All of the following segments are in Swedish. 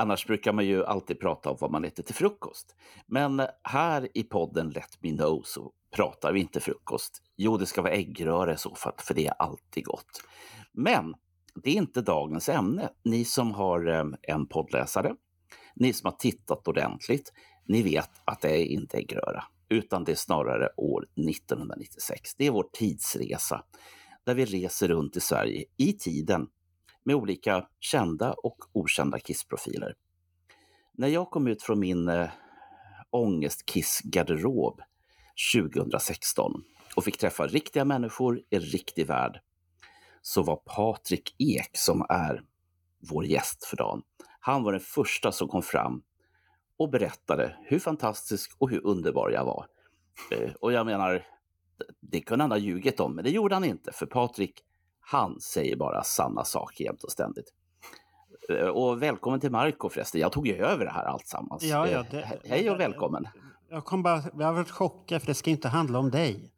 Annars brukar man ju alltid prata om vad man äter till frukost. Men här i podden Let Me Know så pratar vi inte frukost. Jo, det ska vara äggröra i så fall, för det är alltid gott. Men det är inte dagens ämne. Ni som har eh, en poddläsare, ni som har tittat ordentligt, ni vet att det är inte äggröra, utan det är snarare år 1996. Det är vår tidsresa där vi reser runt i Sverige i tiden med olika kända och okända Kiss-profiler. När jag kom ut från min äh, ångest-Kiss-garderob 2016 och fick träffa riktiga människor i riktig värld så var Patrik Ek, som är vår gäst för dagen, han var den första som kom fram och berättade hur fantastisk och hur underbar jag var. Eh, och jag menar, det kunde han ha ljugit om, men det gjorde han inte, för Patrik han säger bara samma sak jämt och ständigt. Eh, Och välkommen till Marco förresten. Jag tog ju över det här alltsammans. Ja, ja, Eh, det- Hej och välkommen. Jag, kom bara, jag har varit chockad för det ska inte handla om dig.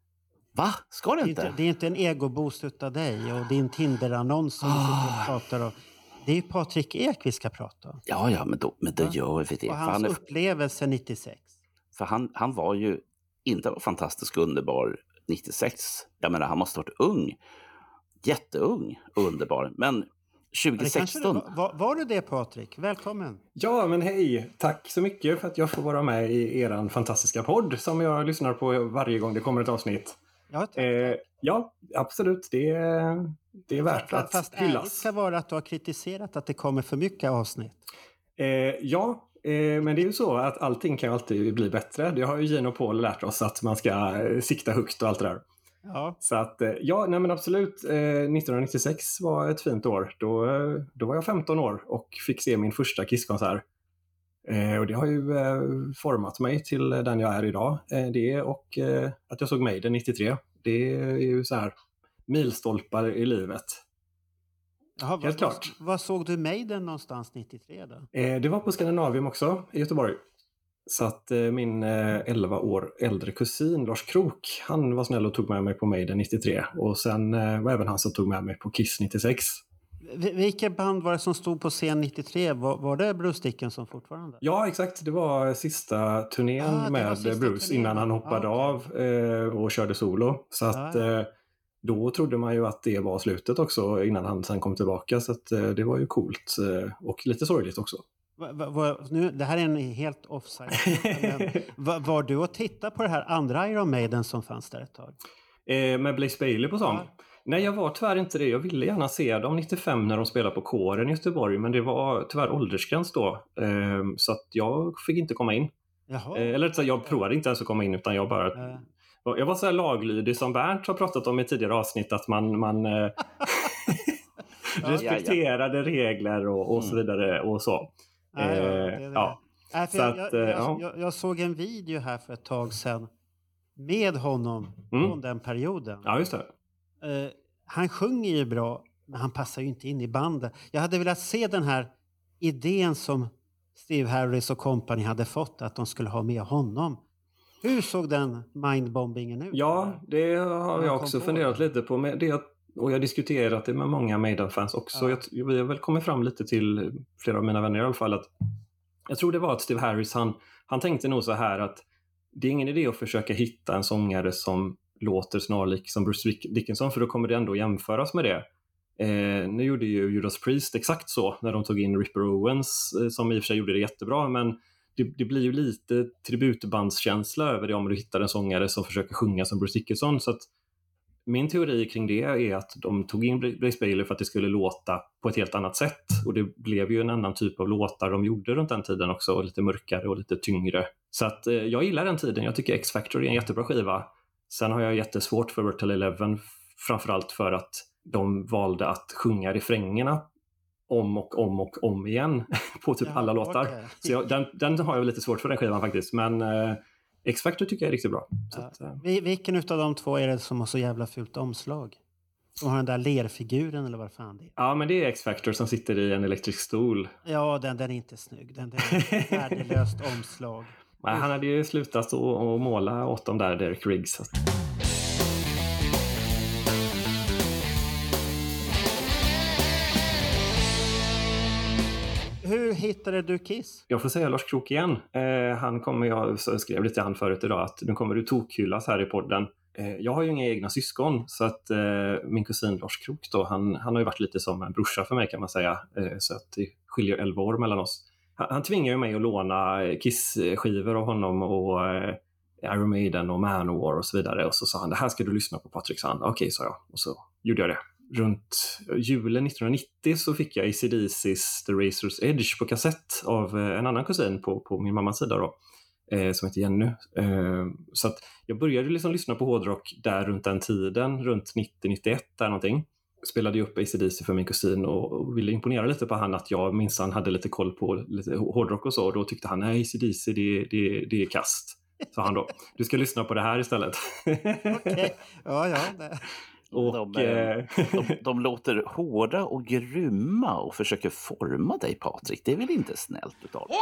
Va? Ska det Det är inte? inte, det är inte en egoboost utav dig och din Tinder-annons som och pratar om. Det är ju Patrik Ek vi ska prata om. Ja, ja, men då, men då gör vi det. Och För, hans han, är, upplevelse 96. för han, han var ju inte fantastisk och underbar 96. Jag menar, han måste ha varit ung. Jätteung och underbar. Men Ja, det kanske 2016... du var, var, var du det Patrik? Välkommen! Ja, men hej! Tack så mycket för att jag får vara med i er fantastiska podd som jag lyssnar på varje gång det kommer ett avsnitt. Ja, tack. Eh, ja, absolut. Det är, det är värt Fa- att Fast hyllas. ska vara att du har kritiserat att det kommer för mycket avsnitt. Eh, ja, eh, men det är ju så att allting kan ju alltid bli bättre. Det har ju Gino och Paul lärt oss att man ska eh, sikta högt och allt det där. Ja, Så att, eh, ja, nej men absolut. Eh, 1996 var ett fint år. Då, eh, då var jag 15 år och fick se min första Kisskonsert. Eh, och det har ju eh, format mig till den jag är idag. Eh, det och eh, att jag såg Maiden 93. Det är ju så här milstolpar i livet. Jaha, Helt vad, klart. Vad såg du Maiden någonstans 93 då? Eh, det var på Skandinavium också i Göteborg. Så att eh, min eh, 11 år äldre kusin Lars Krok, han var snäll och tog med mig på Maiden 93. Och sen eh, var även han som tog med mig på Kiss 96. Vi- Vilket band var det som stod på scen 93? Var, var det Bruce Dickinson fortfarande? Ja, exakt. Det var sista turnén Ah, med sista Bruce turnén. innan han hoppade Ah, okej. av eh, och körde solo. Så att Ah, eh, då trodde man ju att det var slutet också innan han sen kom tillbaka. Så att eh, det var ju coolt eh, och lite sorgligt också. Va, va, va, nu, det här är en helt offside. men, va, var du och tittade på det här andra Iron Maiden som fanns där ett tag? Eh, med Blaze Bailey på sång. Ja. Nej, jag var tyvärr inte det. Jag ville gärna se dem 95 när de spelade på kåren i Göteborg, men det var tyvärr åldersgräns då. Eh, så att jag fick inte komma in. Jaha. Eh, eller så jag provade inte ens att komma in, utan jag bara... Eh, Jag var så här laglydig som Bernt har pratat om i tidigare avsnitt, att man, man eh, respekterade regler och, och så vidare och så. Ja, det är Eh, det. ja. Nej, Så jag, att, jag, eh, jag, ja. jag, jag såg en video här för ett tag sedan med honom Mm. från den perioden. ja, just det. Eh, han sjunger ju bra, men han passar ju inte in i bandet. Jag hade velat se den här idén som Steve Harris och company hade fått, att de skulle ha med honom. Hur såg den mindbombingen ut? Ja, det har jag också funderat det. lite på. Men det, och jag har diskuterat det med många Maiden-fans också. Ja. Jag, vi har väl kommit fram lite till flera av mina vänner i alla fall. Att jag tror det var att Steve Harris, han, han tänkte nog så här att det är ingen idé att försöka hitta en sångare som låter snarlik som Bruce Dick- Dickinson, för då kommer det ändå jämföras med det. Eh, nu gjorde ju Judas Priest exakt så när de tog in Ripper Owens, eh, som i och för sig gjorde det jättebra, men det, det blir ju lite tributbandskänsla över det om du hittar en sångare som försöker sjunga som Bruce Dickinson. Så att min teori kring det är att de tog in Blaze Bailey för att det skulle låta på ett helt annat sätt. Och det blev ju en annan typ av låtar de gjorde runt den tiden också, lite mörkare och lite tyngre. Så att eh, jag gillar den tiden. Jag tycker X-Factor är en jättebra skiva. Sen har jag jättesvårt för Virtual Eleven, framförallt för att de valde att sjunga refrängerna om och om och om igen på typ Ja, alla låtar. Så jag, den, den har jag lite svårt för den skivan faktiskt. Men eh, X-Factor tycker jag är riktigt bra. Så Ja. att, Vi- Vilken av de två är det som har så jävla fult omslag? Som har den där lerfiguren eller vad fan det är? ja, men det är X-Factor som sitter i en elektrisk stol. Ja, den, den är inte snygg. Den, den är värdelöst omslag. Nej, han hade ju slutat att att måla åt dem där, Derek Riggs. Hittade du Kiss? Jag får säga Lars Krook igen. Eh, han kommer, jag skrev lite till han förut idag, att nu kommer du tokhyllas här i podden. Eh, jag har ju inga egna syskon, så att eh, min kusin Lars Krook då, han, han har ju varit lite som en brorsa för mig kan man säga. Eh, så att det skiljer 11 år mellan oss. Han, han tvingar ju mig att låna eh, Kiss-skivor av honom och eh, Iron Maiden och Manowar och så vidare. Och så sa han, det här ska du lyssna på Patrik, sa han. Okej, sa jag. Och så gjorde jag det. Runt julen 1990 så fick jag ACDC's The Razor's Edge på kassett av eh, en annan kusin på, på min mammas sida då, eh, som heter Jenny. Eh, så att jag började liksom lyssna på hårdrock där runt den tiden, runt 90-91 där någonting. Spelade ju upp ACDC för min kusin och, och ville imponera lite på han att jag minsann hade lite koll på lite hårdrock och så. Och då tyckte han, nej ACDC det, det, det är kast. Sa han då. Du ska lyssna på det här istället. Okej. Ja, ja. Det och, De, eh, eh, De, de låter hårda och grymma och försöker forma dig, Patrik. Det är väl inte snällt utav dem?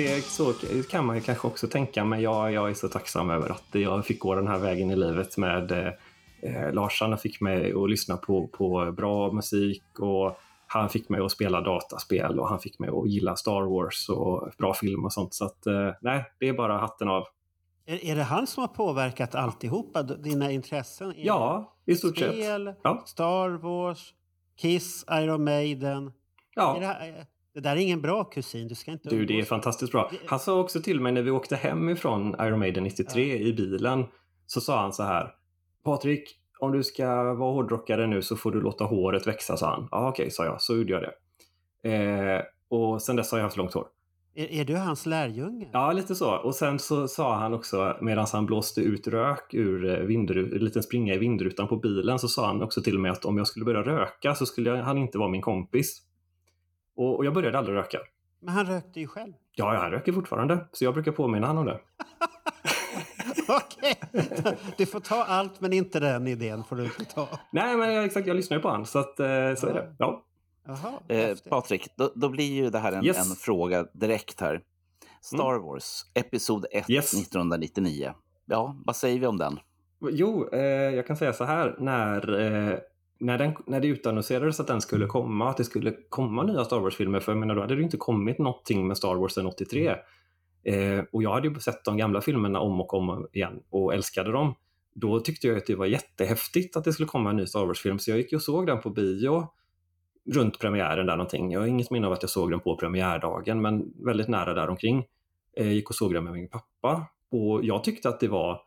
Det är så kan man ju kanske också tänka, men jag, jag är så tacksam över att jag fick gå den här vägen i livet med eh, eh, Lars. Han fick mig att lyssna på, på bra musik och han fick mig att spela dataspel och han fick mig att gilla Star Wars och bra film och sånt. Så att, eh, nej, det är bara hatten av. Är, är det han som har påverkat alltihopa? Dina intressen? Är Ja, i stort sett. Spel, Ja. Star Wars, Kiss, Iron Maiden. Är Ja. det, här, det där är ingen bra kusin. Du ska inte Du, det är fantastiskt bra. Han sa också till mig när vi åkte hem ifrån Iron Maiden 93 i bilen, så sa han så här. Patrik, om du ska vara hårdrockare nu så får du låta håret växa, sa han. Ja, okej, sa jag. Så gjorde jag det. Eh, och sen dess har jag haft långt hår. Är, är du hans lärjunge? Ja, lite så. Och sen så sa han också, medan han blåste ut rök ur eh, vindru- en liten springa i vindrutan på bilen, så sa han också till mig att om jag skulle börja röka så skulle jag, han inte vara min kompis. Och, och jag började aldrig röka. Men han rökte ju själv. Ja, jag röker fortfarande, så jag brukar påminna honom om det. Okej, du får ta allt men inte den idén får du inte ta. Nej, men jag- exakt, jag lyssnar ju på han, så att, eh, så är det. Ja. Jaha, Eh. Patrik, då, då blir ju det här en, Yes. en fråga direkt här. Star Wars, Episod 1, Yes. 1999. Ja, vad säger vi om den? Jo, eh, jag kan säga så här. När, eh, när, den, när det utannonserades att den skulle komma, att det skulle komma nya Star Wars-filmer, för jag menar, då hade det inte kommit någonting med Star Wars sedan 83. Eh, och jag hade ju sett de gamla filmerna om och om igen och älskade dem. Då tyckte jag att det var jättehäftigt att det skulle komma en ny Star Wars-film, så jag gick och såg den på bio runt premiären där någonting. Jag har inget minne av att jag såg den på premiärdagen, men väldigt nära där omkring. Eh, gick och såg den med min pappa och jag tyckte att det var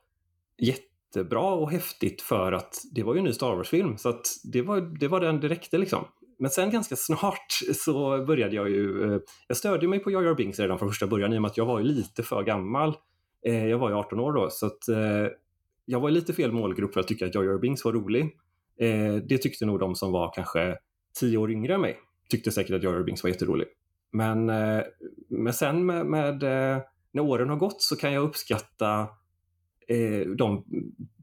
jättebra och häftigt för att det var ju en ny Star Wars-film, så att det var, det var den det räckte liksom. Men sen ganska snart så började jag ju, eh, jag stödde mig på Jar Jar Binks redan från första början i och med att jag var ju lite för gammal. Eh, jag var ju 18 år då, så att eh, jag var lite fel målgrupp för att tycka att Jar Jar Binks var rolig. Det tyckte nog de som var kanske 10 år yngre än mig. Tyckte säkert att Jar Jar Binks var jätterolig. Men, men sen med, med när åren har gått så kan jag uppskatta eh, de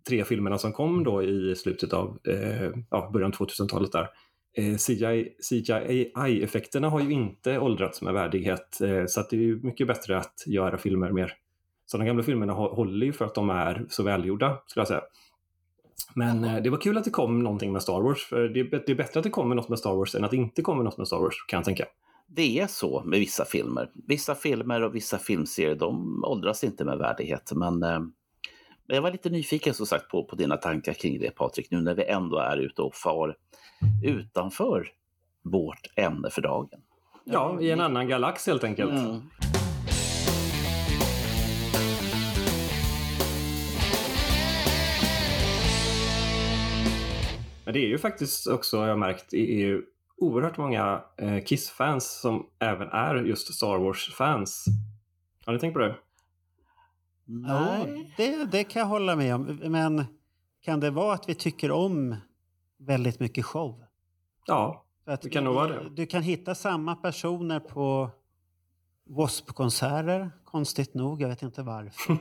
tre filmerna som kom då i slutet av eh, ja, början av 2000-talet där. Eh, CGI CGI-effekterna har ju inte åldrats med värdighet eh, så att det är ju mycket bättre att göra filmer mer. Så de gamla filmerna håller ju för att de är så välgjorda skulle jag säga. Men eh, det var kul att det kom någonting med Star Wars. För det, är, det är bättre att det kommer något med Star Wars än att det inte kommer något med Star Wars kan jag tänka. Det är så med vissa filmer. Vissa filmer och vissa filmserier, de åldras inte med värdighet. Men eh, men jag var lite nyfiken som sagt på, på dina tankar kring det Patrik, nu när vi ändå är ute och far utanför vårt ämne för dagen. Ja, i en annan galax helt enkelt. Mm. Men det är ju faktiskt också, har jag märkt, det är ju oerhört många eh, Kiss-fans som även är just Star Wars-fans. Har ni tänkt på det? Jo, det, det kan jag hålla med om. Men kan det vara att vi tycker om väldigt mycket show? Ja, att Det kan nog vara det. Du kan hitta samma personer på W.A.S.P-konserter, konstigt nog. Jag vet inte varför.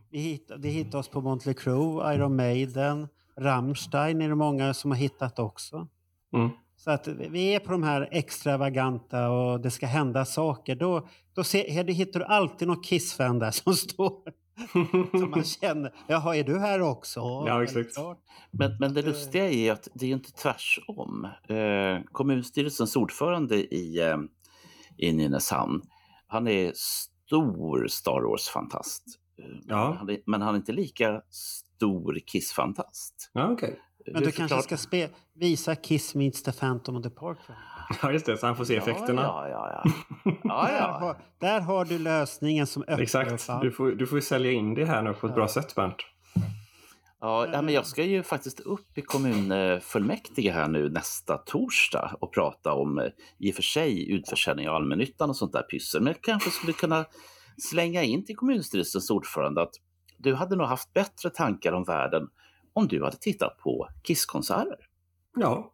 Vi hittar, vi hittar oss på Motley Crue, Iron Maiden, Rammstein är det många som har hittat också. Mm. Så att vi är på de här extravaganta och det ska hända saker. Då, då ser, hittar du alltid någon Kiss-fan där som står som man känner. Jaha, är du här också? Ja, exakt. Men, men det lustiga är att det är inte tvärsom. Eh, kommunstyrelsens ordförande i, eh, i Nynäshamn, han är stor Star Wars-fantast. Eh, Ja. han är, men han är inte lika stor Kiss-fantast. ja, okej. Men Hur du kanske ska spe, visa Kiss meets the Phantom of the Park. för honom. Ja, just det. Så han får se effekterna. Ja, ja, ja. ja. Där, har, där har du lösningen som öppnar Exakt. Du får, du får ju sälja in det här nu på ett bra sätt, Bernt. Ja, ja, men jag ska ju faktiskt upp i kommunfullmäktige här nu nästa torsdag och prata om eh, i och för sig utförsäljning av allmännyttan och sånt där pyssel. Men jag kanske skulle kunna slänga in till kommunstyrelsens ordförande att du hade nog haft bättre tankar om världen om du hade tittat på Kisskonserter. Ja,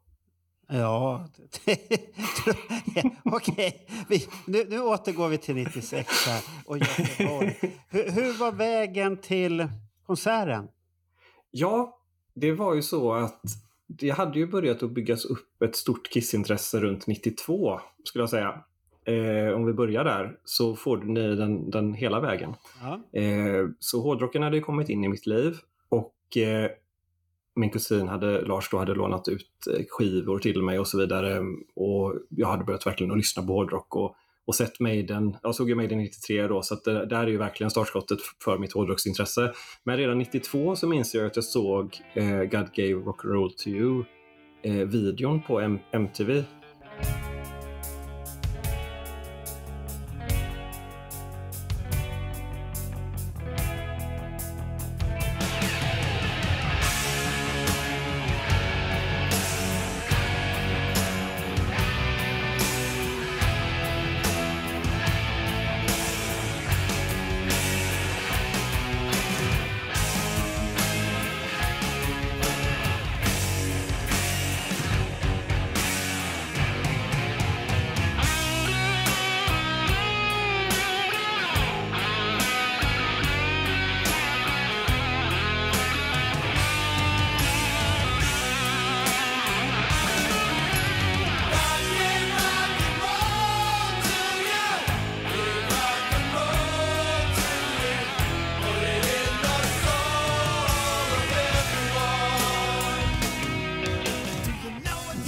Ja, okej. Vi- Nu, nu återgår vi till 96 här och Göteborg. Hur, hur var vägen till konserten? Ja, det var ju så att det hade ju börjat att byggas upp ett stort kissintresse runt 92, skulle jag säga. Eh, om vi börjar där så får ni den, den hela vägen. Ja. Eh, så hårdrocken hade ju kommit in i mitt liv och eh, min kusin hade, Lars då hade lånat ut eh, skivor till mig och så vidare. Och jag hade börjat verkligen att lyssna på hårdrock och, och sett Maiden. Jag såg ju Maiden 93 då, så att det där är ju verkligen startskottet för mitt hårdrocksintresse. Men redan 92 så minns jag att jag såg eh, God gave rock and roll to you eh, videon på M- MTV.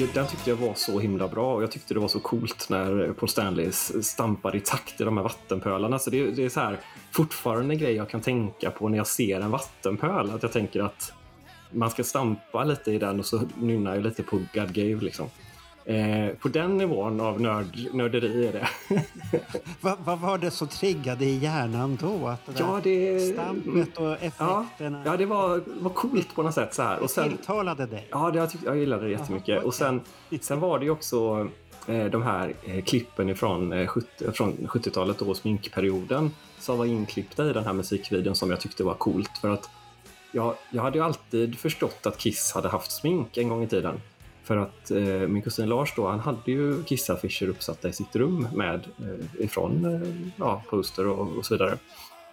Den tyckte jag var så himla bra och jag tyckte det var så coolt när Paul Stanley stampar stampade i takt i de här vattenpölarna. Så det, det är så här, fortfarande en grej jag kan tänka på när jag ser en vattenpöl. Att jag tänker att man ska stampa lite i den och så nynnar jag lite på God Gave. Liksom. Eh, på den nivån av nörd, nörderi är det. Vad, vad var det som triggade i hjärnan då? Att det ja, det, stampet och ja, effekterna ja, det var, var coolt på något sätt. Så här. Och sen, tilltalade dig? Ja, det, jag, tyck, jag gillade det jättemycket. Och sen, sen var det ju också eh, de här eh, klippen ifrån, eh, 70, från 70-talet och sminkperioden som var inklippta i den här musikvideon som jag tyckte var coolt. För att jag, jag hade ju alltid förstått att Kiss hade haft smink en gång i tiden. För att eh, min kusin Lars då, han hade ju Kiss-affischer uppsatta i sitt rum med eh, ifrån eh, ja, poster och, och så vidare.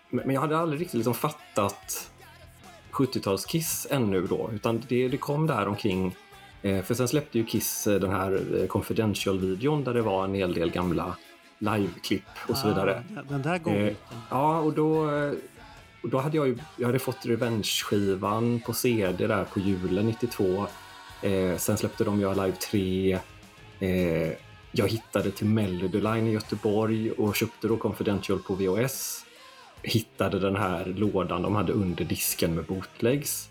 Men, men jag hade aldrig riktigt liksom fattat 70-tals-Kiss ännu då, utan det, det kom där omkring eh, för sen släppte ju Kiss eh, den här eh, Confidential-videon där det var en hel del gamla liveklipp och så vidare. Ah, den där godbiten. ja, och då, och då hade jag ju jag hade fått Revenge-skivan på CD där på julen 92. Eh, sen släppte de ju Alive 3. Eh, jag hittade till Melody Line i Göteborg och köpte då Confidential på VHS. Hittade den här lådan de hade under disken med bootlegs.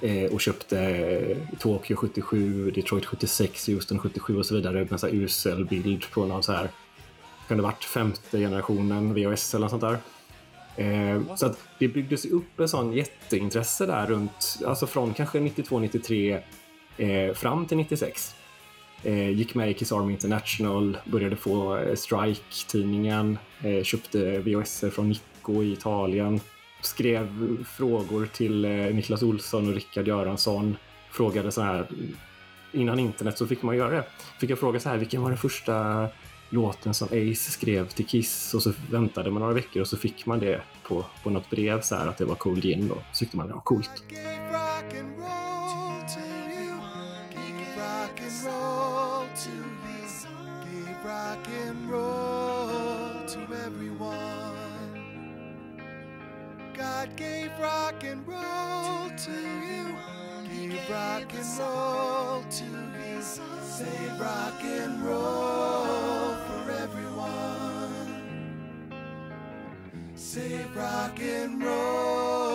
Eh, och köpte Tokyo 77, Detroit 76, Houston 77 och så vidare med så här usel bild på någon så här kan det varit femte generationen VHS eller något sånt där. Eh, så att det byggdes upp en sån jätteintresse där runt, alltså från kanske 92-93 eh, fram till 96. Eh, gick med i Kiss Army International, började få eh, Strike-tidningen, eh, köpte VHS från Nico i Italien, skrev frågor till eh, Niklas Olsson och Rickard Göransson, frågade så här, innan internet så fick man göra det. Fick jag fråga så här, vilken var den första låten som Ace skrev till Kiss och så väntade man några veckor och så fick man det på, på något brev så här att det var Cold Gin då så tyckte man det var coolt. Rock and roll to everyone. God gave rock and roll to you. Gave rock and roll to you. Say rock and roll for everyone. Say rock and roll.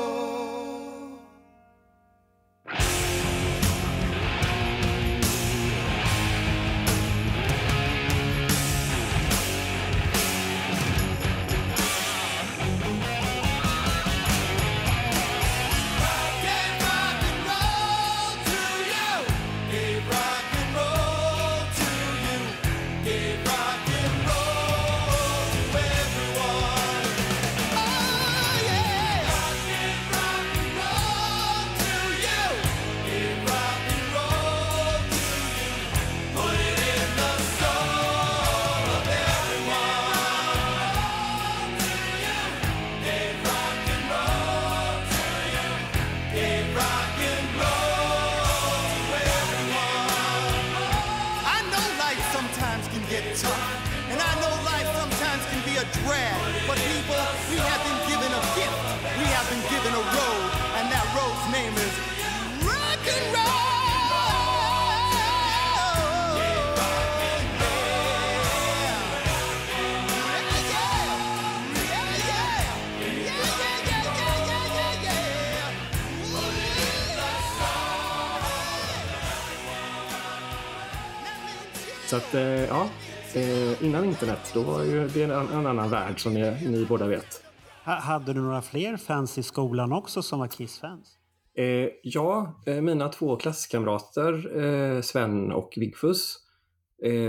Så att, eh, ja, eh, innan internet, då var ju det en, en annan värld som ni, ni båda vet. Ha- Hade du några fler fans i skolan också som var Kiss-fans? Eh, ja, eh, mina två klasskamrater eh, Sven och Vigfus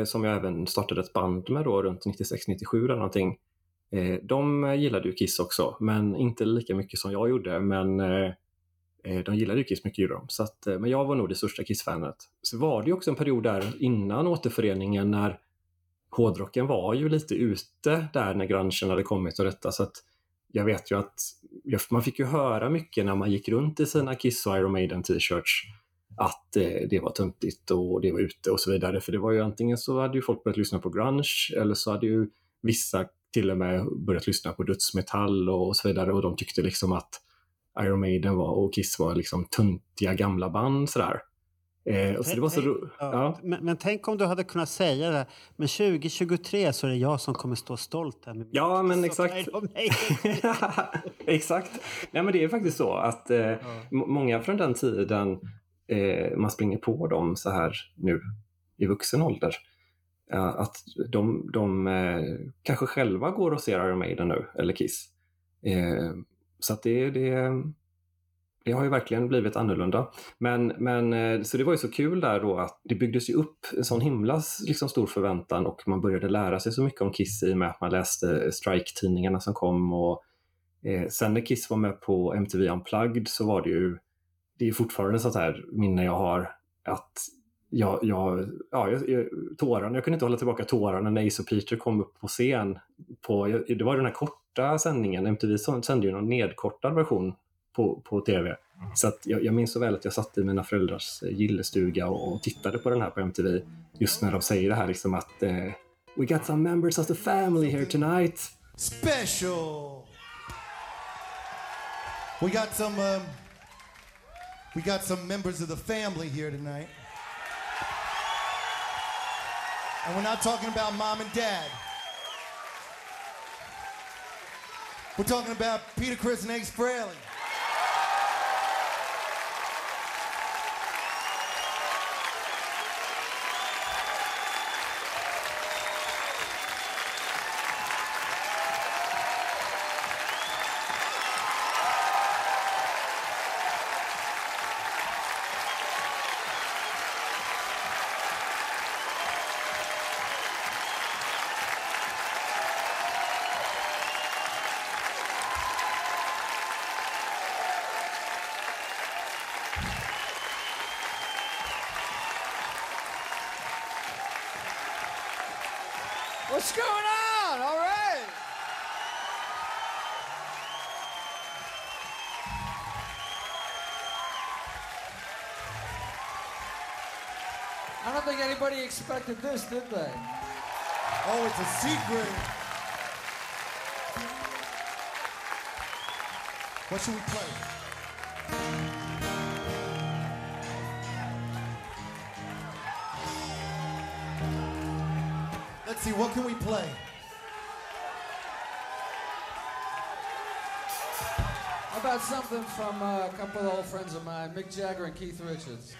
som jag även startade ett band med då runt 96-97 eller någonting. De gillade ju Kiss också, men inte lika mycket som jag gjorde. Men Eh, de gillade ju Kiss mycket, gjorde de. Så att, eh, men jag var nog det största Kiss-fanet. Så var det ju också en period där innan återföreningen när hårdrocken var ju lite ute där när grungen hade kommit och detta. Så att jag vet ju att man fick ju höra mycket när man gick runt i sina Kiss och Iron Maiden t-shirts att eh, det var töntigt och det var ute och så vidare. För det var ju antingen så hade ju folk börjat lyssna på grunge eller så hade ju vissa till och med börjat lyssna på dödsmetall och så vidare och de tyckte liksom att Iron Maiden var, och Kiss var liksom töntiga gamla band sådär. Eh, och så det var så ro- Ja. ja. Men, men tänk om du hade kunnat säga det. Men 2023 så är det jag som kommer stå stolt här med Ja, men exakt. Exakt. Nej, men det är faktiskt så att eh, m- många från den tiden eh, man springer på dem så här nu i vuxen ålder. Ja, att de, de eh, kanske själva går och ser Iron Maiden nu, eller Kiss. Så att det, det, det har ju verkligen blivit annorlunda. Men, men, eh, så det var ju så kul där då att det byggdes ju upp en sån himla liksom, stor förväntan och man började lära sig så mycket om Kiss i och med att man läste eh, Strike-tidningarna som kom och Eh, sen när Kiss var med på MTV Unplugged så var det ju, det är fortfarande sånt här minne jag har att jag, jag, ja, jag, jag, tårarna, jag kunde inte hålla tillbaka tårarna när Ace och Peter kom upp på scen. På, det var den här korta sändningen, MTV så- sände ju någon nedkortad version på, på tv. Så att jag, jag minns så väl att jag satt i mina föräldrars eh, gillestuga och, och tittade på den här på MTV just när de säger det här liksom att eh, We got some members of the family here tonight. special. We got some um, we got some members of the family here tonight. And we're not talking about mom and dad. We're talking about Peter, Chris, and Ace Frehley. What's going on? All right. I don't think anybody expected this, did they? Oh, it's a secret. What should we play? See, what can we play? How about something from uh, a couple of old friends of mine, Mick Jagger and Keith Richards?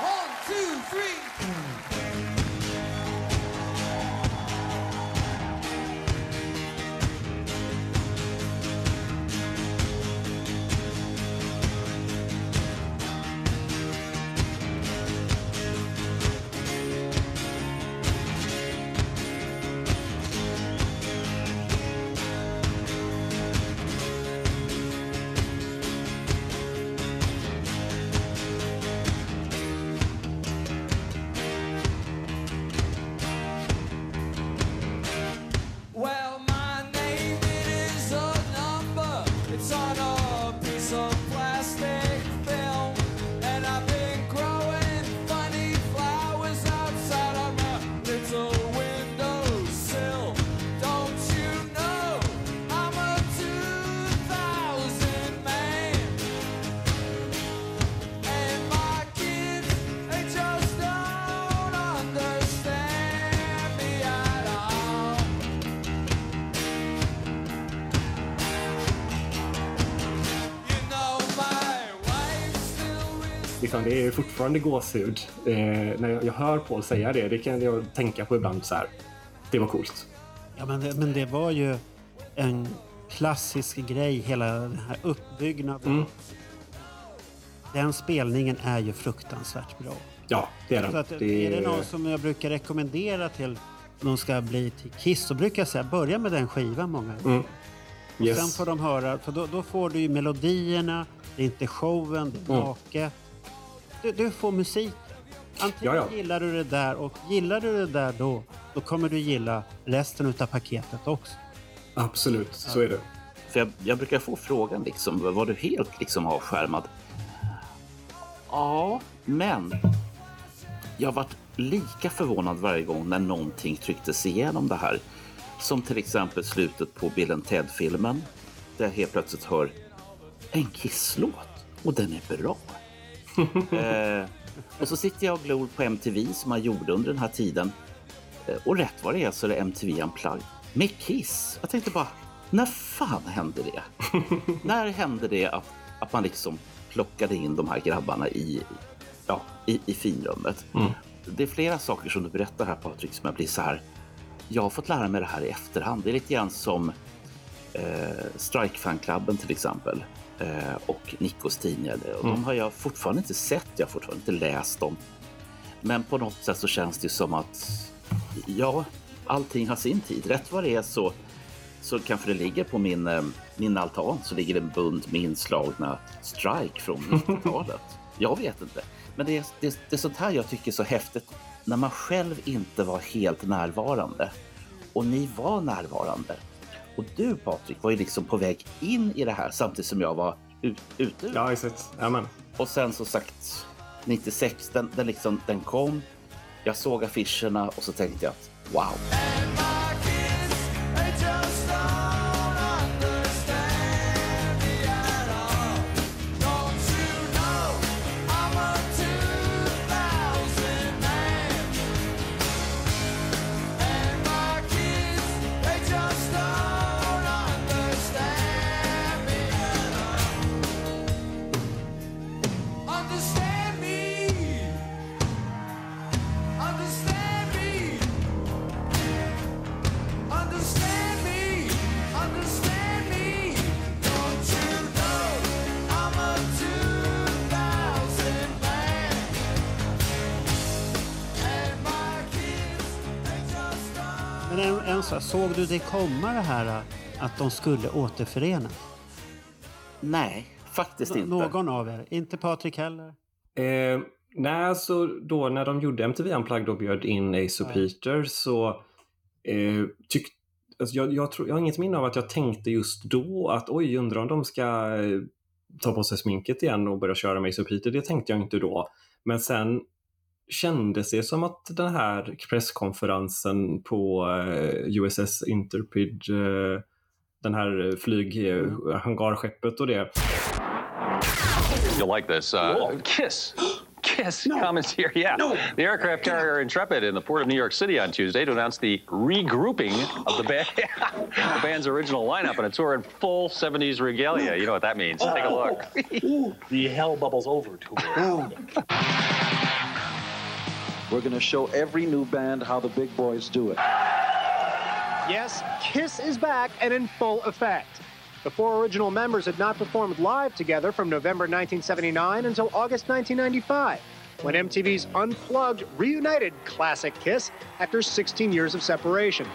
One, two, three. Liksom, det är fortfarande gåshud. Eh, när jag, jag hör Paul säga det, det kan jag tänka på ibland så här. Det var coolt. Ja, men det, men det var ju en klassisk grej, hela den här uppbyggnaden. Mm. Den spelningen är ju fruktansvärt bra. Ja, det är den. Så att, det är det någon som jag brukar rekommendera till de ska bli till Kiss så brukar jag säga börja med den skivan många gånger. Mm. Och Yes. Sen får de höra, för då, då får du ju melodierna, det är inte showen, det är Mm. Du, du får musik. Antingen Ja, ja. gillar du det där och gillar du det där då, då kommer du gilla resten utav paketet också. Absolut, så är det. För jag, jag brukar få frågan liksom, var du helt liksom avskärmad? Ja, men jag har varit lika förvånad varje gång när någonting trycktes igenom det här. Som till exempel slutet på Bill Ted-filmen. Där jag helt plötsligt hör en Kiss-låt och den är bra. eh, och så sitter jag och glor på MTV som man gjorde under den här tiden. Eh, Och rätt vad det är så är det MTV Unplugged med Kiss. Jag tänkte bara, när fan hände det? när hände det att, att man liksom plockade in de här grabbarna i, ja, i, i finrummet? Det är flera saker som du berättar här Patrik som jag blir så här. Jag har fått lära mig det här i efterhand. Det är lite grann som eh, Strike Fan-klubben till exempel. Eh, och Nickos tidningar. Och De har jag fortfarande inte sett, jag har fortfarande inte läst dem. Men på något sätt så känns det som att ja, allting har sin tid. Rätt vad det är så, så kanske det ligger på min, eh, min altan så ligger det en bunt med inslagna strike från 90-talet. Jag vet inte. Men det är, det, det är sånt här jag tycker är så häftigt när man själv inte var helt närvarande och ni var närvarande. Och du Patrik var ju liksom på väg in i det här samtidigt som jag var ut, ute ur. Ja, exakt. Jajamän. Och sen så sagt 96, den, den, liksom, den kom. Jag såg affischerna och så tänkte jag att wow. En, en sak, såg du det komma det här äh, att de skulle återförenas? Nej, faktiskt inte. Någon av er? Inte Patrik heller? Eh, nej, alltså då när de gjorde MTV Unplugged och bjöd in Ace och Peter så eh, tyck, alltså jag, jag, tror, jag har inget minne av att jag tänkte just då att oj, undrar om de ska eh, ta på sig sminket igen och börja köra med Ace och Peter. Det tänkte jag inte då. Men sen kändes det som att den här presskonferensen på eh, USS Intrepid, eh, den här flyg, eh, och det, You'll like this. Uh, Kiss. Kiss commandeered, yeah. The aircraft carrier Intrepid in the port of New York City on Tuesday to announce the regrouping of the band, the band's original lineup on a tour in full 70s regalia. You know what that means. Take a look. the Hell Bubbles Over tour. We're going to show every new band how the big boys do it. Yes, Kiss is back and in full effect. The four original members had not performed live together from November 1979 until August 1995, when MTV's Unplugged reunited classic Kiss after 16 years of separation.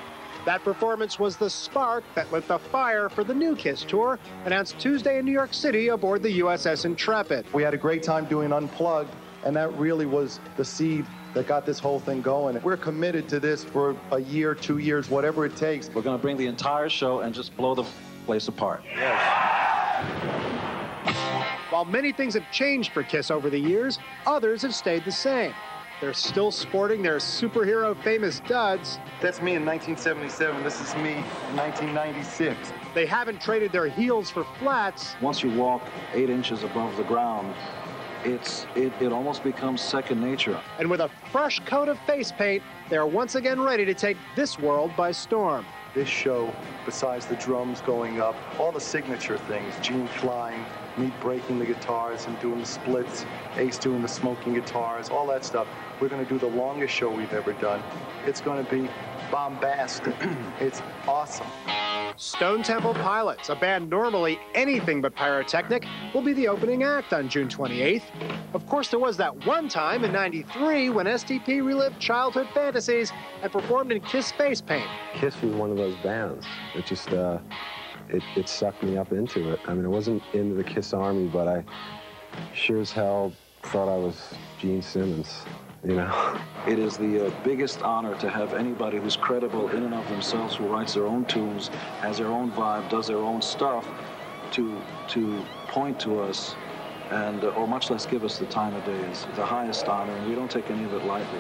That performance was the spark that lit the fire for the new Kiss tour, announced Tuesday in New York City aboard the USS Intrepid. We had a great time doing Unplugged, and that really was the seed that got this whole thing going. We're committed to this for a year, two years, whatever it takes. We're going to bring the entire show and just blow the place apart. Yes. While many things have changed for Kiss over the years, others have stayed the same. They're still sporting their superhero famous duds. That's me in 1977. This is me in 1996. They haven't traded their heels for flats, Once you walk eight inches above the ground, it's it, it almost becomes second nature. and with a fresh coat of face paint, they're once again ready to take this world by storm. This show, besides the drums going up, all the signature things, Gene flying, me breaking the guitars and doing the splits, Ace doing the smoking guitars, all that stuff. We're going to do the longest show we've ever done. It's going to be bombastic. it's awesome. Stone Temple Pilots, a band normally anything but pyrotechnic, will be the opening act on June 28th. Of course, there was that one time in 93 when STP relived childhood fantasies and performed in Kiss face paint. Kiss was one of those bands. It just uh, it, it sucked me up into it. I mean, I wasn't into the Kiss Army, but I sure as hell thought I was Gene Simmons. You know. It is the uh, biggest honor to have anybody who's credible in and of themselves, who writes their own tunes, has their own vibe, does their own stuff, to to point to us, and uh, or much less give us the time of day is the highest honor, and we don't take any of it lightly.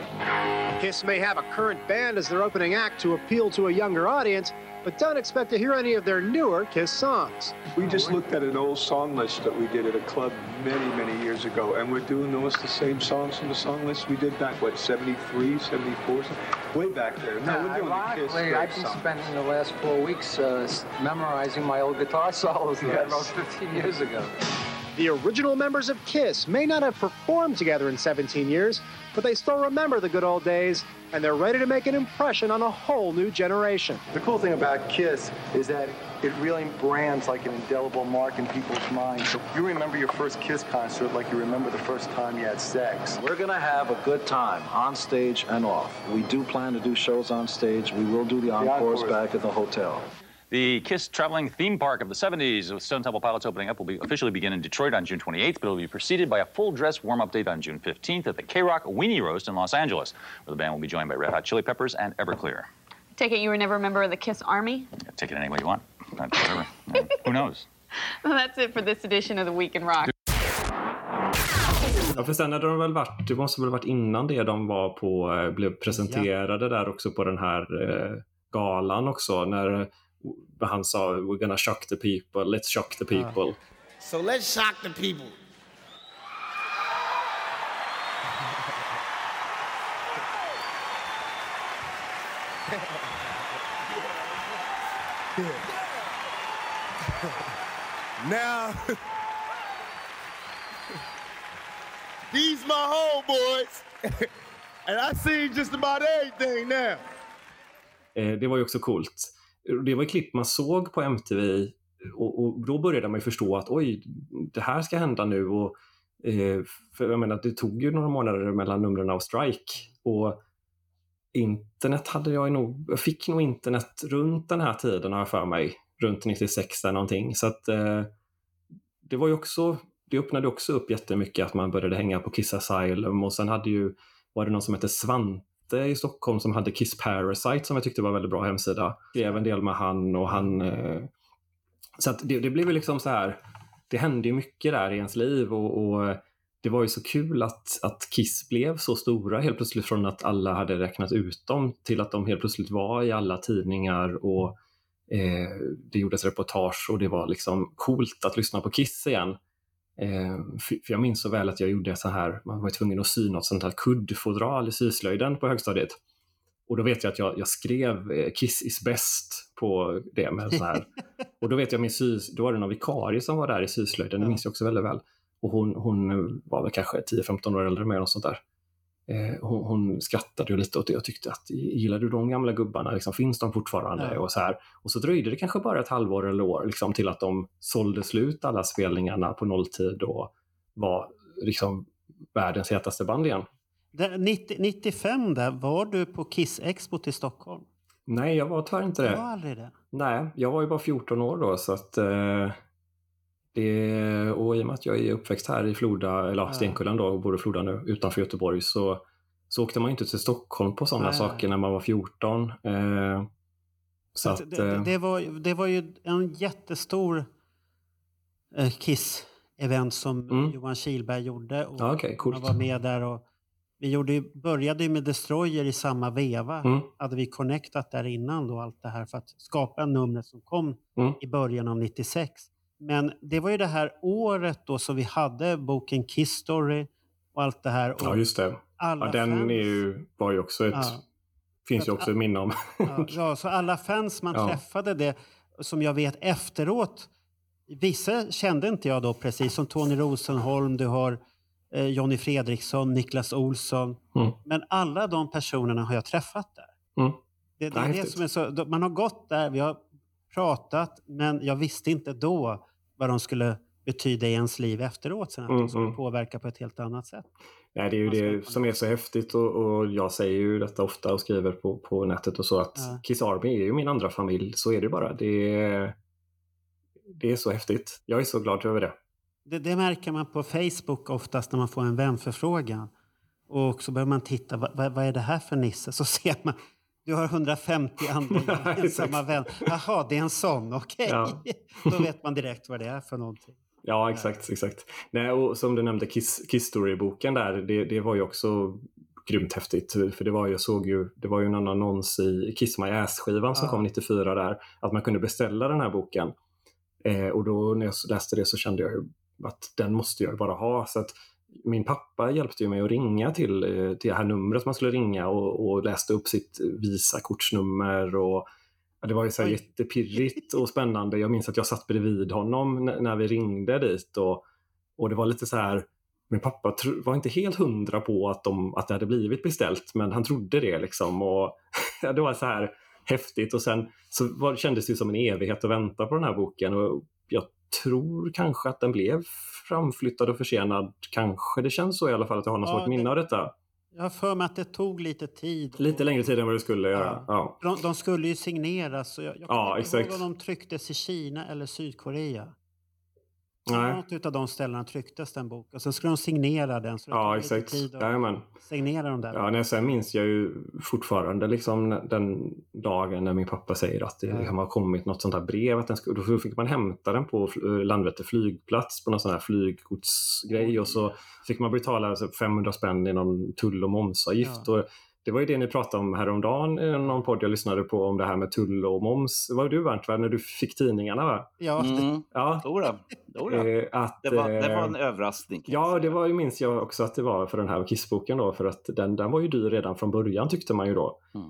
Kiss may have a current band as their opening act to appeal to a younger audience, but don't expect to hear any of their newer Kiss songs. We just looked at an old song list that we did at a club many, many years ago, and we're doing almost the same songs from the song list we did back, what, 73, 74, way back there. No, we're doing the Kiss Ironically, I've been song. spending the last four weeks uh, memorizing my old guitar solos that I wrote 15 years ago. The original members of Kiss may not have performed together in 17 years, but they still remember the good old days, and they're ready to make an impression on a whole new generation. The cool thing about Kiss is that it really brands like an indelible mark in people's minds. So you remember your first Kiss concert like you remember the first time you had sex. We're going to have a good time on stage and off. We do plan to do shows on stage. We will do the encores encores. back at the hotel. The Kiss traveling theme park of the 70s with Stone Temple Pilots opening up will be officially begin in Detroit on June 28th, but it'll be preceded by a full dress warm up date on June 15th at the K Rock Weenie Roast in Los Angeles, where the band will be joined by Red Hot Chili Peppers and Everclear. Take it you were never a member of the Kiss Army? Take it any way you want. Whatever. Who knows? Well, that's it for this edition of the Week in Rock. Ja, för sen hade de väl varit, det måste väl varit innan det de var på, eh, blev presenterade där också på den här eh, galan också, när han sa “We're gonna shock the people, let's shock the people”. So let's shock the people. now, these my homeboys, and I seen just about everything now. Eh, det var ju också coolt. Det var klipp man såg på MTV och, och då började man ju förstå att oj, det här ska hända nu. Och, eh, för jag menar, det tog ju några månader mellan numren av Strike. Och internet hade jag nog, jag fick nog internet runt den här tiden har jag för mig. Runt 96 eller någonting. Så att eh, det var ju också, det öppnade också upp jättemycket att man började hänga på Kiss Asylum och sen hade ju, var det någon som hette Svante i Stockholm som hade Kiss Parasite som jag tyckte var en väldigt bra hemsida. Skrev en del med han och han eh, så att det, det blev ju liksom så här, det hände ju mycket där i ens liv och, och det var ju så kul att, att Kiss blev så stora helt plötsligt från att alla hade räknat ut dem till att de helt plötsligt var i alla tidningar och eh, det gjordes reportage och det var liksom coolt att lyssna på Kiss igen. Eh, för, jag minns så väl att jag gjorde så här, man var tvungen att sy något sånt här kuddfodral i syslöjden på högstadiet. Och då vet jag att jag, jag skrev eh, Kiss is best på det med så här. Och då vet jag min sy, då var det någon vikarie som var där i syslöjden, det minns jag också väldigt väl. Och hon, hon var väl kanske 10-15 år äldre än mig sånt där. Eh, hon, hon skrattade ju lite åt det och tyckte att gillar du de gamla gubbarna, liksom, finns de fortfarande? Ja. Och, så här. och så dröjde det kanske bara ett halvår eller år liksom, till att de sålde slut alla spelningarna på nolltid och var liksom världens hetaste band igen. Det, 90, 95 där, var du på Kiss Expo till Stockholm? Nej, jag var tyvärr inte det. Du var aldrig det? Nej, jag var ju bara 14 år då så att eh, det, och i och med att jag är uppväxt här i Floda, eller ja. Stenkullen då och bor i Floda nu utanför Göteborg så, så åkte man inte till Stockholm på sådana saker när man var 14. Eh, så att, det, det, eh, var, det var ju en jättestor eh, Kiss-event som Mm. Johan Kihlberg gjorde. Och okej, coolt. Man var med där och vi gjorde, ju- började ju med Destroyer i samma veva. Mm. Hade vi connectat där innan då allt det här för att skapa numret som kom Mm. i början av 96. Men det var ju det här året då som vi hade boken Kiss Story och allt det här. Ja, just det. alla Ja, den är ju, var ju också ett, Ja. finns ju också ett minne om. Ja, ja, så alla fans man Ja. träffade det, som jag vet efteråt, vissa kände inte jag då precis, som Tony Rosenholm, du har eh, Jonny Fredriksson, Niklas Olsson. Mm. Men alla de personerna har jag träffat där. Mm. Det, det är det som är så, man har gått där, vi har pratat, men jag visste inte då vad de skulle betyda i ens liv efteråt. Sen att Mm, de skulle mm. påverka på ett helt annat sätt. Nej, det är ju det som är så häftigt och, och jag säger ju detta ofta och skriver på, på nätet och så att Ja. Kiss Army är ju min andra familj. Så är det bara. Det är, det är så häftigt. Jag är så glad över det. Det, det märker man på Facebook oftast när man får en vänförfrågan. Och så börjar man titta, vad, vad, vad är det här för Nisse? Så ser man, du har 150 andra gemensamma vänner. Jaha, det är en sån, okej. Ja. Då vet man direkt vad det är för någonting. Ja, exakt. exakt. Nej, och som du nämnde, Kiss, Kiss Story-boken där, det, det var ju också grymt häftigt. För det var, jag såg ju, det var ju en annons i Kiss My Ass-skivan som Ja. kom 94 där, att man kunde beställa den här boken. Eh, och då när jag läste det så kände jag ju att den måste jag bara ha. Så att min pappa hjälpte ju mig att ringa till, eh, till det här numret man skulle ringa och, och läste upp sitt Visa-kortsnummer. Och, det var ju så här jättepirrigt och spännande. Jag minns att jag satt bredvid honom när vi ringde dit. Och, och det var lite så här, min pappa var inte helt hundra på att, de, att det hade blivit beställt, men han trodde det. liksom. Och Det var så här häftigt och sen så var, kändes det som en evighet att vänta på den här boken. Och jag tror kanske att den blev framflyttad och försenad. Kanske, det känns så i alla fall att jag har något Ja, svårt minne av detta. Jag har för mig att det tog lite tid. Lite längre tid än vad det skulle göra. Ja. De, de skulle ju signeras. Så jag, jag Ja, inte ihåg exakt. om de trycktes i Kina eller Sydkorea. Nej. Något av de ställena trycktes den boken. Så skulle de signera den. Så Ja, exakt. tid att signera de där. Ja, nej, sen minns jag ju fortfarande liksom den dagen när min pappa säger att det Ja. har kommit något sånt här brev. Att den skulle, då fick man hämta den på fl- Landvetter flygplats på någon sån här flyggodsgrej och så fick man betala alltså 500 spänn i någon tull och momsavgift. Och det var ju det ni pratade om häromdagen i någon podd jag lyssnade på om det här med tull och moms. Det var du Bernt, va? när du fick tidningarna va? Ja, Mm. Ja. Jodå. Eh, att, Det var, det var eh, en överraskning. Ja, det var, ju- minns jag också att det var för den här Kissboken då, för att den, den var ju dyr redan från början tyckte man ju då. Mm.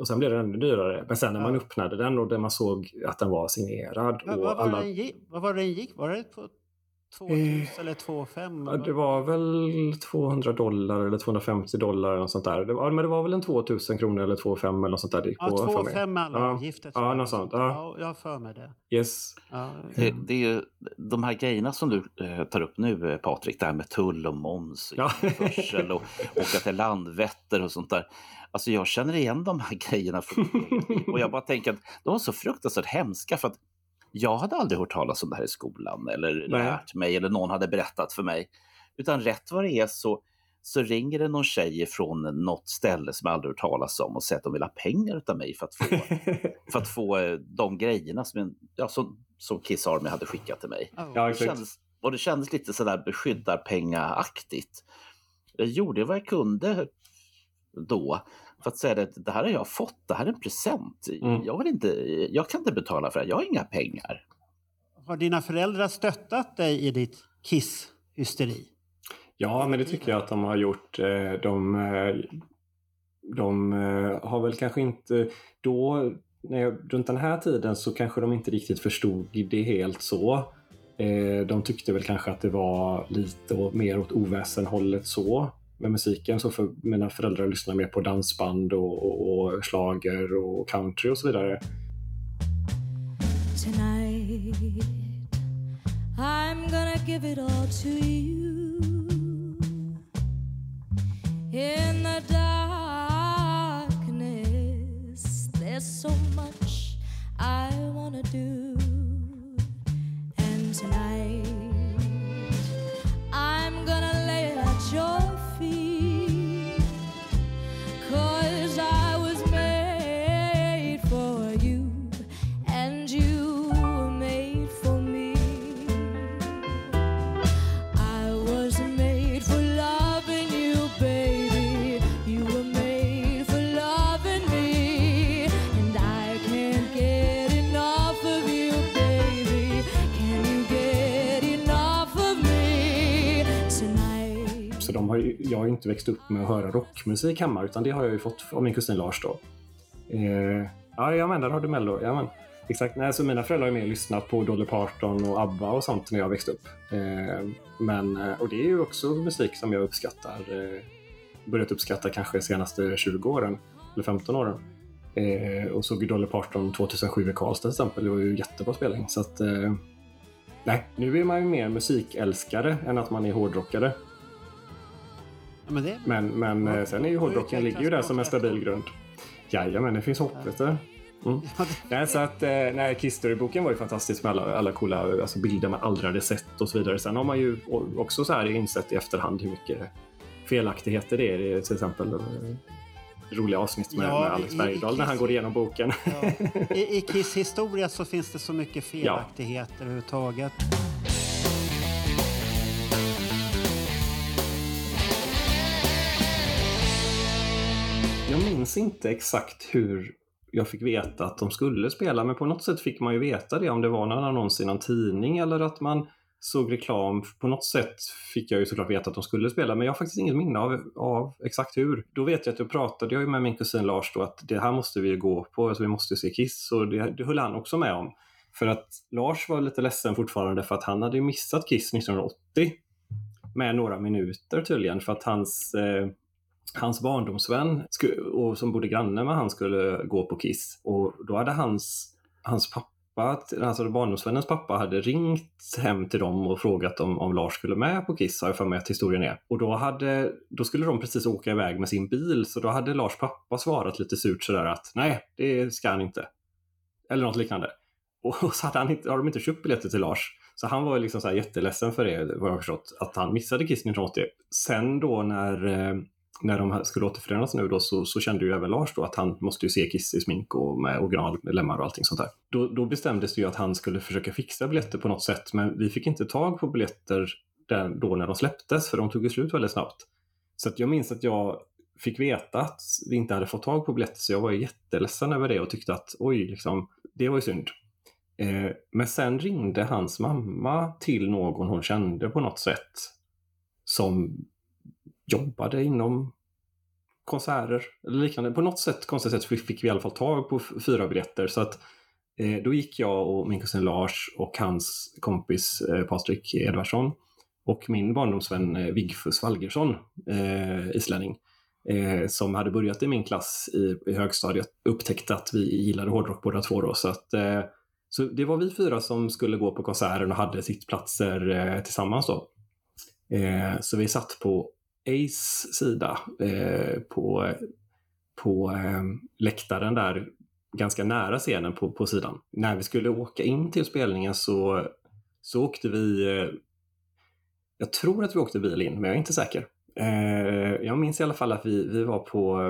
Och sen blev den ännu dyrare. Men sen när man öppnade den och där man såg att den var signerad Vad, och vad, var alla... den gick, vad var den gick? Var det på 2000 eller 2,5? Ja, det var väl 200 dollar eller 250 dollar eller något sånt där. Det var, men det var väl en 2000 kronor eller 2,5 eller något sånt där. det gick Ja, på för mig. 2,5 med alla Ja. avgifter. Ja, något sånt. Ja. Ja, jag har för mig det. Yes. Ja, Det, det är ju de här grejerna som du eh, tar upp nu eh, Patrik, det här med tull och moms och Ja. införsel och åka till Landvetter och sånt där. Alltså jag känner igen de här grejerna från och jag bara tänker att de var så fruktansvärt hemska för att jag hade aldrig hört talas om det här i skolan eller Nej. lärt mig eller någon hade berättat för mig. Utan rätt vad det är så, så ringer det någon tjej från något ställe som jag aldrig hört talas om och säger att de vill ha pengar utav mig för att få, för att få eh, de grejerna som, ja, som, som Kiss Army hade skickat till mig. Ja, det kändes, och det kändes lite sådär beskyddarpengaaktigt. Jag gjorde vad jag kunde då för att säga att det här har jag fått, det här är en present. Mm. Jag, vill inte, jag kan inte betala för det, jag har inga pengar. Har dina föräldrar stöttat dig i ditt Kiss-hysteri? Ja, men det tycker jag att de har gjort. Eh, De, eh, de eh, har väl kanske inte då, när jag, runt den här tiden så kanske de inte riktigt förstod det helt så. De tyckte väl kanske att det var lite mer åt oväsenhållet så med musiken. Så för mina föräldrar lyssnar mer på dansband och, och, och slager och country och så vidare. Tonight, I'm gonna give it all to you. In the darkness, there's so much I wanna do. And tonight, I'm gonna lay it at your ju, jag har inte växt upp med att höra rockmusik hemma utan det har jag ju fått av min kusin Lars då. Eh, ja, men, där har du Mello. Ja, men. Exakt. Nej, så mina föräldrar har ju mer lyssnat på Dolly Parton och ABBA och sånt när jag växte upp. Eh, men, eh, och det är ju också musik som jag uppskattar. Eh, börjat uppskatta kanske de senaste 20 åren, eller 15 åren. Eh, och såg ju Dolly Parton 2007 i Karlstad till exempel. Det var ju jättebra spelning. Så att, eh, nej, nu är man ju mer musikälskare än att man är hårdrockare. Ja, men det, Men, men eh, sen är ju hårdrocken ligger ju där som en stabil grund. Jajamän, det finns hopp vet du. Mm. Nej, så att, eh, nej, Kiss-boken var ju fantastisk med alla, alla coola alltså, bilder man aldrig hade sett och så vidare. Sen har man ju också så här insett i efterhand hur mycket felaktigheter det är. Det är till exempel eh, roliga avsnitt med, Ja, med Alex Bergdahl när han går igenom boken. I, I Kiss historia så finns det så mycket felaktigheter överhuvudtaget. Minns inte exakt hur jag fick veta att de skulle spela, men på något sätt fick man ju veta det om det var någon annons i någon tidning eller att man såg reklam. På något sätt fick jag ju såklart veta att de skulle spela, men jag har faktiskt inget minne av, av exakt hur. Då vet jag att jag pratade jag med min kusin Lars då att det här måste vi ju gå på, alltså vi måste se Kiss och det, det höll han också med om. För att Lars var lite ledsen fortfarande för att han hade ju missat Kiss 1980 med några minuter tydligen för att hans eh, hans barndomsvän och som bodde granne med han skulle gå på Kiss. Och då hade hans, hans pappa, alltså barndomsvännens pappa, hade ringt hem till dem och frågat om, om Lars skulle med på Kiss, har jag för mig att historien är. Och då, hade, då skulle de precis åka iväg med sin bil, så då hade Lars pappa svarat lite surt sådär att nej, det ska han inte. Eller något liknande. Och så hade han inte, har de inte köpt biljetter till Lars. Så han var ju liksom så här jätteledsen för det, vad jag har förstått, att han missade Kiss 1980. Sen då när, eh, när de skulle återförenas nu då så, så kände ju även Lars då att han måste ju se Kiss i smink och med originalmedlemmar och allting sånt där. Då, då bestämdes det ju att han skulle försöka fixa biljetter på något sätt, men vi fick inte tag på biljetter där, då när de släpptes, för de tog ju slut väldigt snabbt. Så att jag minns att jag fick veta att vi inte hade fått tag på biljetter, så jag var ju jätteledsen över det och tyckte att oj, liksom, det var ju synd. Eh, men sen ringde hans mamma till någon hon kände på något sätt som jobbade inom konserter eller liknande. På något sätt, konstigt sätt fick vi i alla fall tag på fyra biljetter. Så att eh, då gick jag och min kusin Lars och hans kompis eh, Patrik Edvardsson och min barndomsvän eh, Vigfus Valgersson, eh, islänning, eh, som hade börjat i min klass i, i högstadiet, upptäckte att vi gillade hårdrock båda två. Då, så, att, eh, så det var vi fyra som skulle gå på konserten och hade sittplatser eh, tillsammans. Då. Eh, så vi satt på Ace sida eh, på, på eh, läktaren där ganska nära scenen på, på sidan. När vi skulle åka in till spelningen så, så åkte vi eh, jag tror att vi åkte bil in, men jag är inte säker. Eh, jag minns i alla fall att vi, vi var på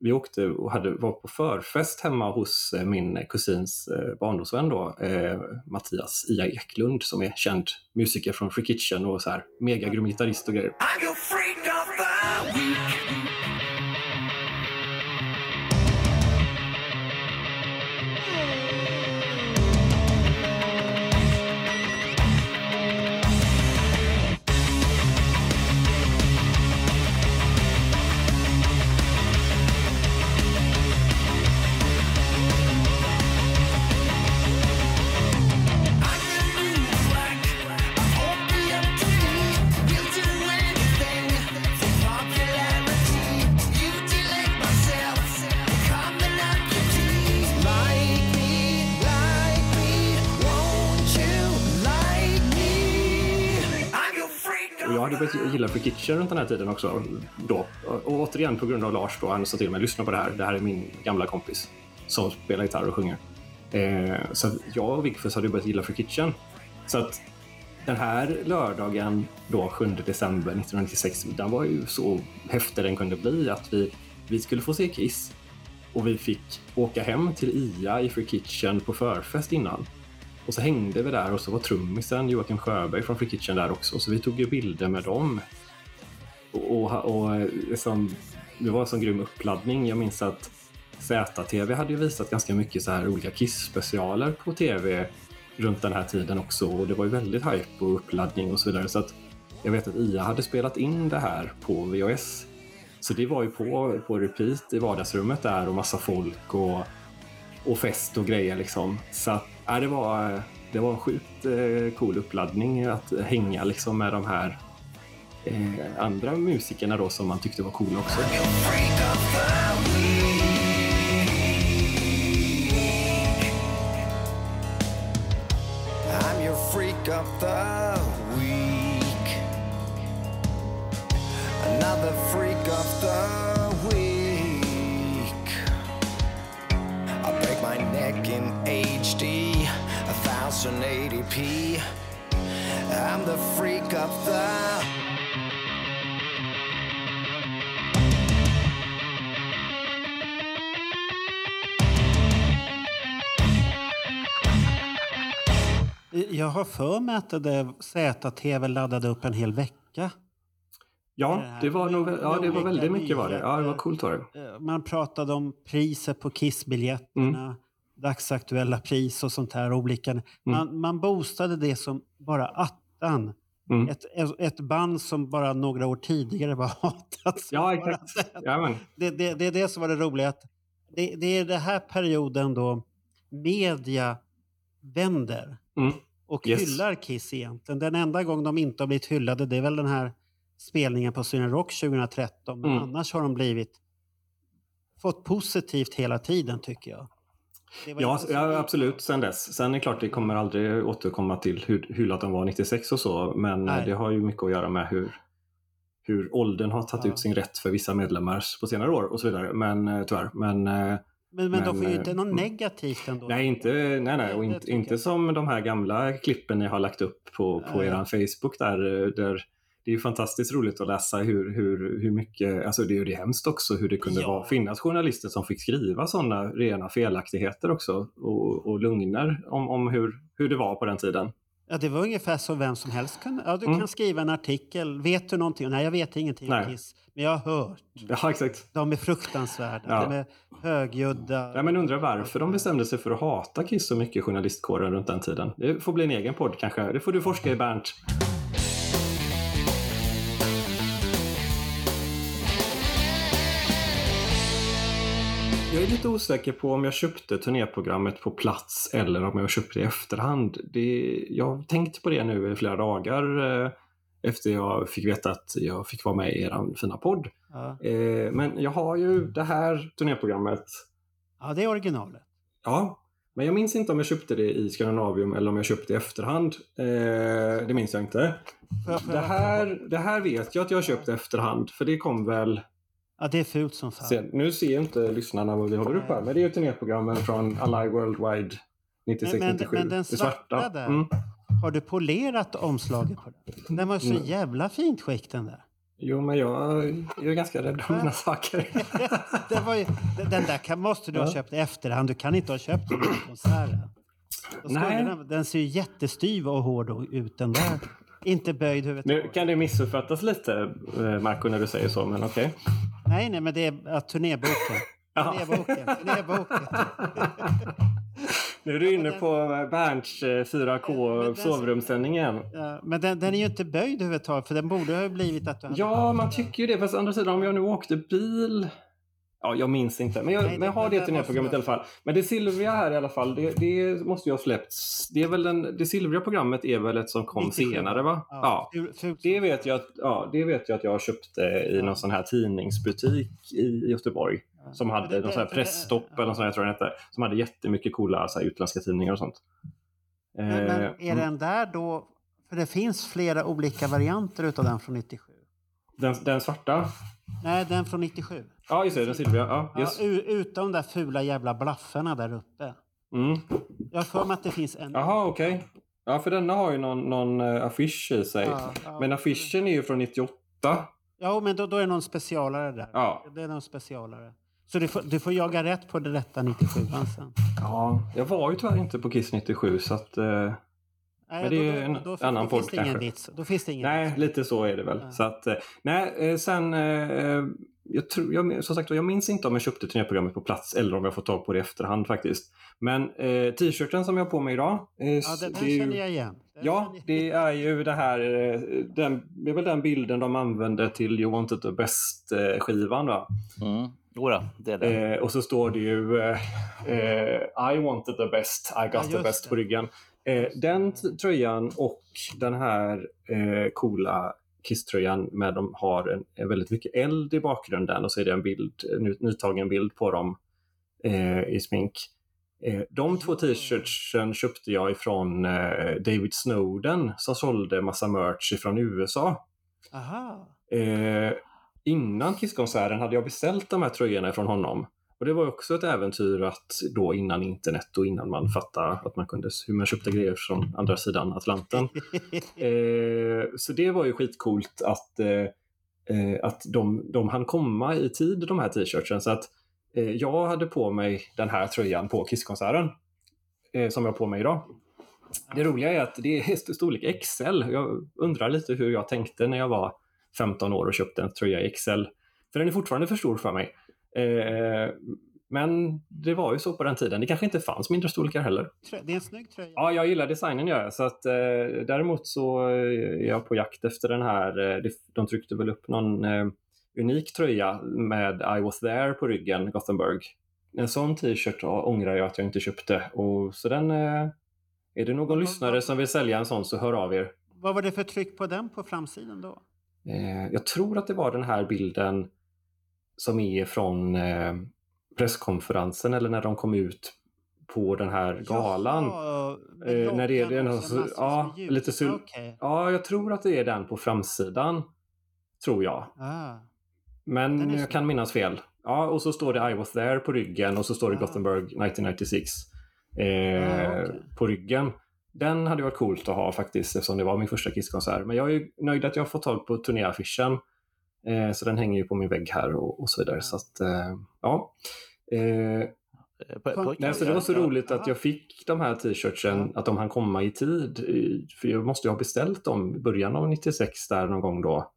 vi åkte och hade, var på förfest hemma hos eh, min kusins eh, barndomsvän då, eh, Mattias Ia Eklund som är känd musiker från Free Kitchen och så här megagrym gitarrist och grejer. Och hade börjat Kitchen runt den här tiden också. Då. Och återigen på grund av Lars då, han sa till mig, lyssna på det här, det här är min gamla kompis som spelar gitarr och sjunger. Eh, så att jag och Vigfus hade börjat gilla Free Kitchen. Så att den här lördagen då 7 december 1996, den var ju så häftig den kunde bli att vi, vi skulle få se Kiss och vi fick åka hem till IA i Free Kitchen på förfest innan. Och så hängde vi där och så var trummisen Joakim Sjöberg från Free Kitchen där också, så vi tog ju bilder med dem. Och, och, och liksom, det var en sån grym uppladdning. Jag minns att ZTV hade ju visat ganska mycket så här olika Kiss-specialer på TV runt den här tiden också och det var ju väldigt hype och uppladdning och så vidare. Så att jag vet att IA hade spelat in det här på VHS. Så det var ju på, på repeat i vardagsrummet där och massa folk och, och fest och grejer liksom. Så att, ja, det, var, det var en sjukt eh, cool uppladdning att hänga liksom med de här eh, andra musikerna då som man tyckte var coola också. 1080p. I'm the freak of the. Jag har för mig att det där ZTV laddade upp en hel vecka. Ja, det var, nog, ja, det var väldigt mycket var det. Ja, det var coolt var det. Eh, Man pratade om priset på Kissbiljetterna, Mm. Dagsaktuella pris och sånt här. Olika. Man, man boostade det som bara attan. Mm. Ett, ett band som bara några år tidigare var hatat. Ja, exakt. Det, det, det är det som var det roliga. Att det, det är den här perioden då media vänder Mm. och Yes. hyllar Kiss egentligen. Den enda gång de inte har blivit hyllade det är väl den här spelningen på Sweden Rock 2013. Men Mm. annars har de blivit fått positivt hela tiden tycker jag. Ja, ja, absolut. Sen dess. Sen är det klart, det kommer aldrig återkomma till hur hyllat de var 96 och så, men Nej. det har ju mycket att göra med hur, hur åldern har tagit Ja. ut sin rätt för vissa medlemmar på senare år och så vidare. Men eh, tyvärr. Men, eh, Men, men, de får ju eh, inte något negativt ändå. Nej, inte, nej, nej, och inte, inte som de här gamla klippen ni har lagt upp på, på er Facebook där, eh, där det är ju fantastiskt roligt att läsa hur, hur, hur mycket, alltså det är ju det hemskt också hur det kunde Ja. vara, finnas journalister som fick skriva sådana rena felaktigheter också och, och lögner om, om hur, hur det var på den tiden. Ja, det var ungefär så vem som helst kunde. Ja, du Mm. kan skriva en artikel. Vet du någonting? Nej, jag vet ingenting om. Kiss. Men jag har hört. Ja, exakt. De är fruktansvärda. Ja. De är högljudda. Ja, men undrar varför de bestämde sig för att hata Kiss så mycket, journalistkåren runt den tiden. Det får bli en egen podd kanske. Det får du forska i Bernt. Är lite osäker på om jag köpte turnéprogrammet på plats eller om jag köpte det i efterhand. Det, jag har tänkt på det nu i flera dagar eh, efter jag fick veta att jag fick vara med i er fina podd. Ja. Eh, men jag har ju det här turnéprogrammet ja, det är originalet. Ja, men jag minns inte om jag köpte det i Skandinavium eller om jag köpte det i efterhand. Eh, det minns jag inte. Det här, det här vet jag att jag har köpt i efterhand, för det kom väl... Ja, det är fult som fan. Sen, nu ser inte lyssnarna vad vi håller upp här, men det är ju turnéprogrammen från Alive Worldwide 96-97. Men, men, men den svarta där, Mm. har du polerat omslaget på den? Den var så Mm. jävla fint skick den där. Jo, men jag, jag är ganska rädd om mina saker. ju, den där kan, måste du ha köpt i efterhand. Du kan inte ha köpt den på konserten. Den, den ser ju jättestyv och hård ut den där. Inte böjd huvudet. Nu kan det missuppfattas lite, eh, Marco, när du säger så, men okej. Nej, nej, men det är ja, turnéboken. Turnéboken. turnéboken. Nu är du inne på Bernts eh, 4K sovrumssändning igen. Ja, men den, den är ju inte böjd överhuvudtaget, för den borde ha blivit att du hade... Ja, man tycker ju det. Fast å andra sidan, om jag nu åkte bil... Ja, jag minns inte. Men jag, Nej, men jag har det- det det turnéprogrammet i måste alla fall. Men det silvriga här i alla fall, det, det måste ju ha släppts. Det, är väl den, det silvriga programmet är väl ett som kom 97, senare, va? Ja, Ja. Det vet, jag att, ja, det vet jag att jag köpte i någon sån här tidningsbutik i Göteborg. Som hade någon sån här pressstopp eller något sånt, jag tror den hette. Som hade jättemycket coola så här, utländska tidningar och sånt. Men, men Eh, är den där då... För det finns flera olika varianter utav den från 97. den, den svarta? Nej, den från 97. Ja, just det. Den silvriga. Ja, yes. Ja, utan de där fula jävla blaffarna där uppe. Mm. Jag har för mig att det finns en... Jaha, okej. Ja, för denna har ju någon, någon eh, affisch i sig. Ja, ja. Men affischen är ju från 98. Ja, men då, då är det någon specialare där. Ja. Det är någon specialare. Så du får, du får jaga rätt på det rätta 97 sen. Ja, jag var ju tyvärr inte på Kiss 97 så att... Eh, Nej, men det är ju en då- då- annan podd kanske. vits. Då finns det ingen Nej, lite så är det väl. Så att, eh, nej, eh, sen... Eh, jag, tror, jag, som sagt, jag minns inte om jag köpte turnéprogrammet på plats eller om jag fått tag på det i efterhand faktiskt. Men eh, t-shirten som jag har på mig idag. Eh, Ja, den, den det är ju- känner jag igen. Ja, det är ju det här, den, det är väl den bilden de använde till You Want It The Best-skivan va? Mm. Jodå, det är det. Eh, och så står det ju eh, I Want It The Best, I Got Ja, The Best det. på ryggen. Eh, den tröjan och den här eh, coola Kiss-tröjan med de har en, en väldigt mycket eld i bakgrunden och så är det en bild, en ny- nytagen bild på dem eh, i smink. Eh, de två t-shirtsen köpte jag ifrån eh, David Snowden som sålde massa merch ifrån USA. Aha. Eh, innan Kisskonserten hade jag beställt de här tröjorna från honom. Och det var också ett äventyr att då innan internet och innan man fattade att man kunde, hur man köpte grejer från andra sidan Atlanten. eh, så det var ju skitcoolt att, eh, eh, att de, de hann komma i tid de här t-shirtsen. Så att eh, jag hade på mig den här tröjan på Kisskonserten eh, som jag har på mig idag. Det roliga är att det är st- storlek XL. Jag undrar lite hur jag tänkte när jag var 15 år och köpte en tröja i XL. För den är fortfarande för stor för mig. Eh, men det var ju så på den tiden. Det kanske inte fanns mindre storlekar heller. Det är en snygg tröja. Ja, jag gillar designen gör jag. Så att, eh, däremot så eh, är jag på jakt efter den här. Eh, de tryckte väl upp någon eh, unik tröja med I was there på ryggen, Gothenburg. En sån t-shirt ångrar jag att jag inte köpte. Och, så den, är det någon lyssnare som vill sälja en sån så hör av er. Vad var det för tryck på den på framsidan då? Jag tror att det var den här bilden som är från eh, presskonferensen eller när de kom ut på den här galan. Jaha, Eh, när det är, det är loggan någon, och så så, massor ja, lite sul, Okej. ja, jag tror att det är den på framsidan. Tror jag. Ah. Men Den jag kan minnas fel. Ja, och så står det I was there på ryggen och så står det Ah. Gothenburg 1996 eh, Ah, okej. på ryggen. Den hade varit coolt att ha faktiskt eftersom det var min första Kisskonsert. Men jag är ju nöjd att jag har fått tag på turnéaffischen. Eh, så den hänger ju på min vägg här och, och så vidare. Så att, eh, ja. Eh, Nej, så det var så roligt att jag fick de här t-shirtsen, att de hann komma i tid. eh, För jag måste ju ha beställt dem i början av 96 där någon gång då.